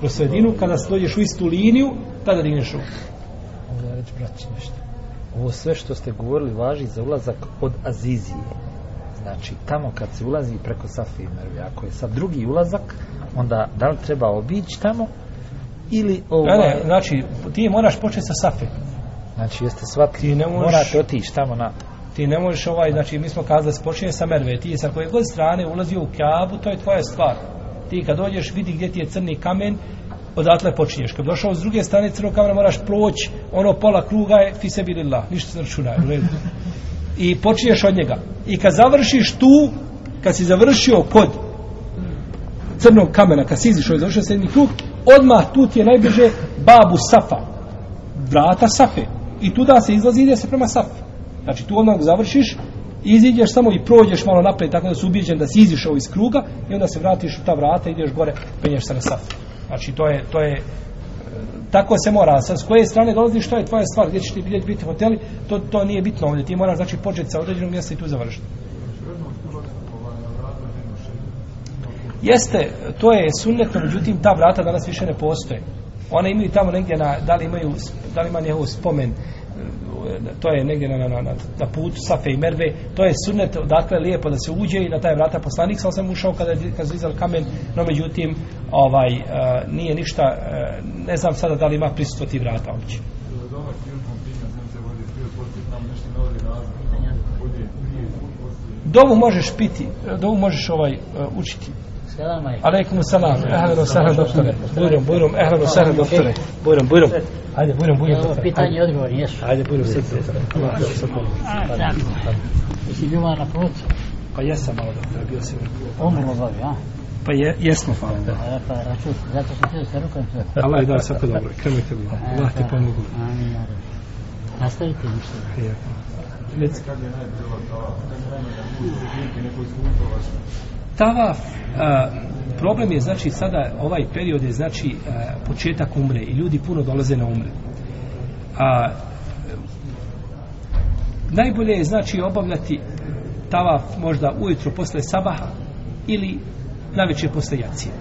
kroz sredinu, kada dođeš u istu liniju, tada digneš ruku. Mogu ja reći, braći, nešto. Ovo sve što ste govorili važi za ulazak od Azizije. Znači, tamo kad se ulazi preko Safi i Merve, ako je sad drugi ulazak, onda da li treba obići tamo ili Ne, ovaj, ne, znači, ti moraš početi sa safe. znači jeste shvatili, Ti ne možeš- morate otići tamo na Ti ne možeš ovaj, znači mi smo kazali da se počinje sa merve, ti sa koje god strane ulazio u kjabu, to je tvoja stvar. Ti kad dođeš vidi gdje ti je crni kamen, odatle počinješ. Kad došao s druge strane crnog kamena moraš proći, ono pola kruga je fi sebi lillah, ništa se ne računa, u redu. i počinješ od njega. I kad završiš tu, kad si završio kod crnog kamena, kad si izišao i završio sedmi krug, odmah tu ti je najbliže babu Safa. Vrata Safe. I tu da se izlazi ide se prema Safi. Znači tu odmah završiš, iziđeš samo i prođeš malo napred, tako da si ubijeđen da si izišao iz kruga i onda se vratiš u ta vrata, ideš gore, penješ se na saf. Znači to je, to je e, tako se mora, sa s koje strane dolaziš, što je tvoja stvar, gdje ćeš ti gdje biti hoteli, to, to nije bitno ovdje, ti moraš znači početi sa određenog mjesta i tu završiti. Jeste, to je sunnetno, međutim ta vrata danas više ne postoje. One imaju tamo negdje na, da li imaju, da li ima njegov spomen, to je negdje na, na, na, na putu Safe i Merve, to je sunnet, dakle lijepo da se uđe i na taj vrata poslanik, sam sam ušao kada, kada se kamen, no međutim, ovaj, e, nije ništa, e, ne znam sada da li ima prisustvo ti vrata uopće. Dovu možeš piti, dovu možeš ovaj uh, učiti. Selam alejkum. Alejkum selam. Ehlen wa sahlen doktore. Bujrum, bujrum, ehlen wa sahlen doktore. Bujrum, bujrum. Ajde, bujrum, bujrum. Evo, pitanje i odgovor, jesu. Ajde, bujrum, sad se. Allah, A, tako. Jesi bio malo na putu? Pa jesam malo doktore, bio sam. Umrlo bavi, a? Pa je, jesmo, hvala da. A, pa, račun, zato sam htio sa rukom sve. Allah je dao svako dobro. Kremite mi. Allah ti pomogu. Amin, ja rabbi. Nastavite ništa. Je. Reci. Tavaf, a, problem je znači sada ovaj period je znači a, početak umre i ljudi puno dolaze na umre. A, najbolje je znači obavljati tavaf možda ujutro posle sabaha ili navečer posle jacije.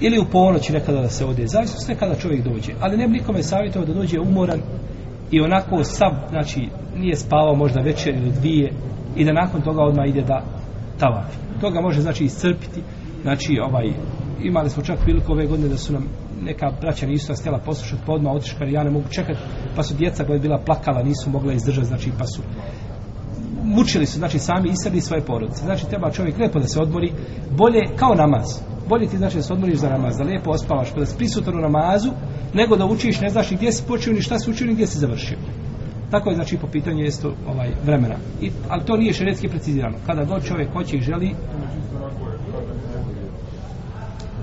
Ili u ponoći nekada da se ode, zavisno sve kada čovjek dođe. Ali ne bi nikome savjetovao da dođe umoran i onako sav, znači nije spavao možda večer ili dvije i da nakon toga odmah ide da tavafi. Toga može znači iscrpiti. Znači ovaj imali smo čak priliku ove godine da su nam neka braća nisu nas htjela poslušati, pa odmah otišli, kad ja ne mogu čekati, pa su djeca koja je bila plakala, nisu mogla izdržati, znači pa su mučili su, znači sami i svoje porodice. Znači treba čovjek lepo da se odmori, bolje kao namaz. Bolje ti znači da se odmoriš za namaz, da lijepo ospavaš, pa da si prisutan u namazu, nego da učiš, ne znaš ni gdje si počeo, ni šta si učio, ni gdje si završio. Tako je znači po pitanju isto ovaj vremena. I, ali to nije šeretski precizirano. Kada god čovjek hoće i želi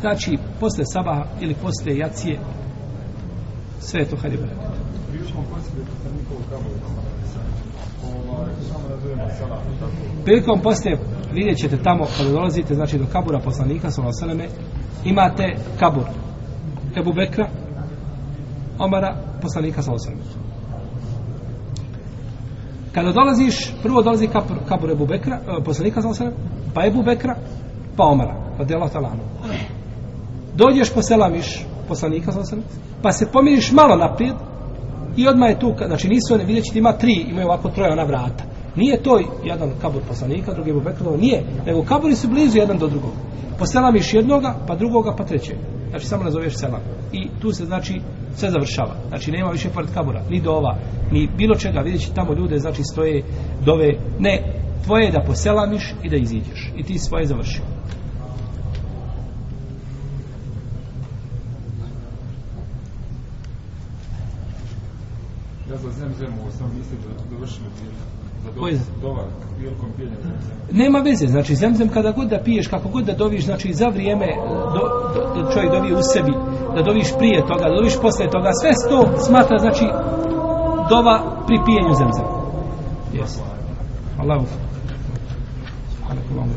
znači posle sabaha ili posle jacije sve je to hajde brate. Prilikom poslije vidjet ćete tamo kada dolazite znači do kabura poslanika sallallahu imate kabur Ebu Bekra Omara poslanika sallallahu kada dolaziš prvo dolazi kabur, kabur Ebu Bekra eh, poslanika sallallahu pa Ebu Bekra pa Omara pa ta'ala talanu. dođeš poselamiš poslanika sallallahu pa se pomiriš malo naprijed i odmah je tu, znači nisu one, vidjet ćete ima tri, imaju ovako troje ona vrata. Nije to jedan kabur poslanika, drugi Ebu Bekra, nije, nego kaburi su blizu jedan do drugog. Poselamiš jednoga, pa drugoga, pa trećeg. Znači samo nazoveš selam. I tu se znači sve završava. Znači nema više pored kabura, ni dova, ni bilo čega. Vidjet tamo ljude, znači stoje dove. Ne, tvoje je da poselamiš i da iziđeš. I ti svoje završio. Ja za zemzemu sam mislio da dovršimo za Koji? zemzemu. Nema veze, znači zemzem kada god da piješ, kako god da doviš, znači za vrijeme do, do, do čovjek dovi u sebi, da doviš prije toga, da doviš posle toga, sve to smatra, znači, dova pri pijenju zemzem. Yes. Allahu. Allahu.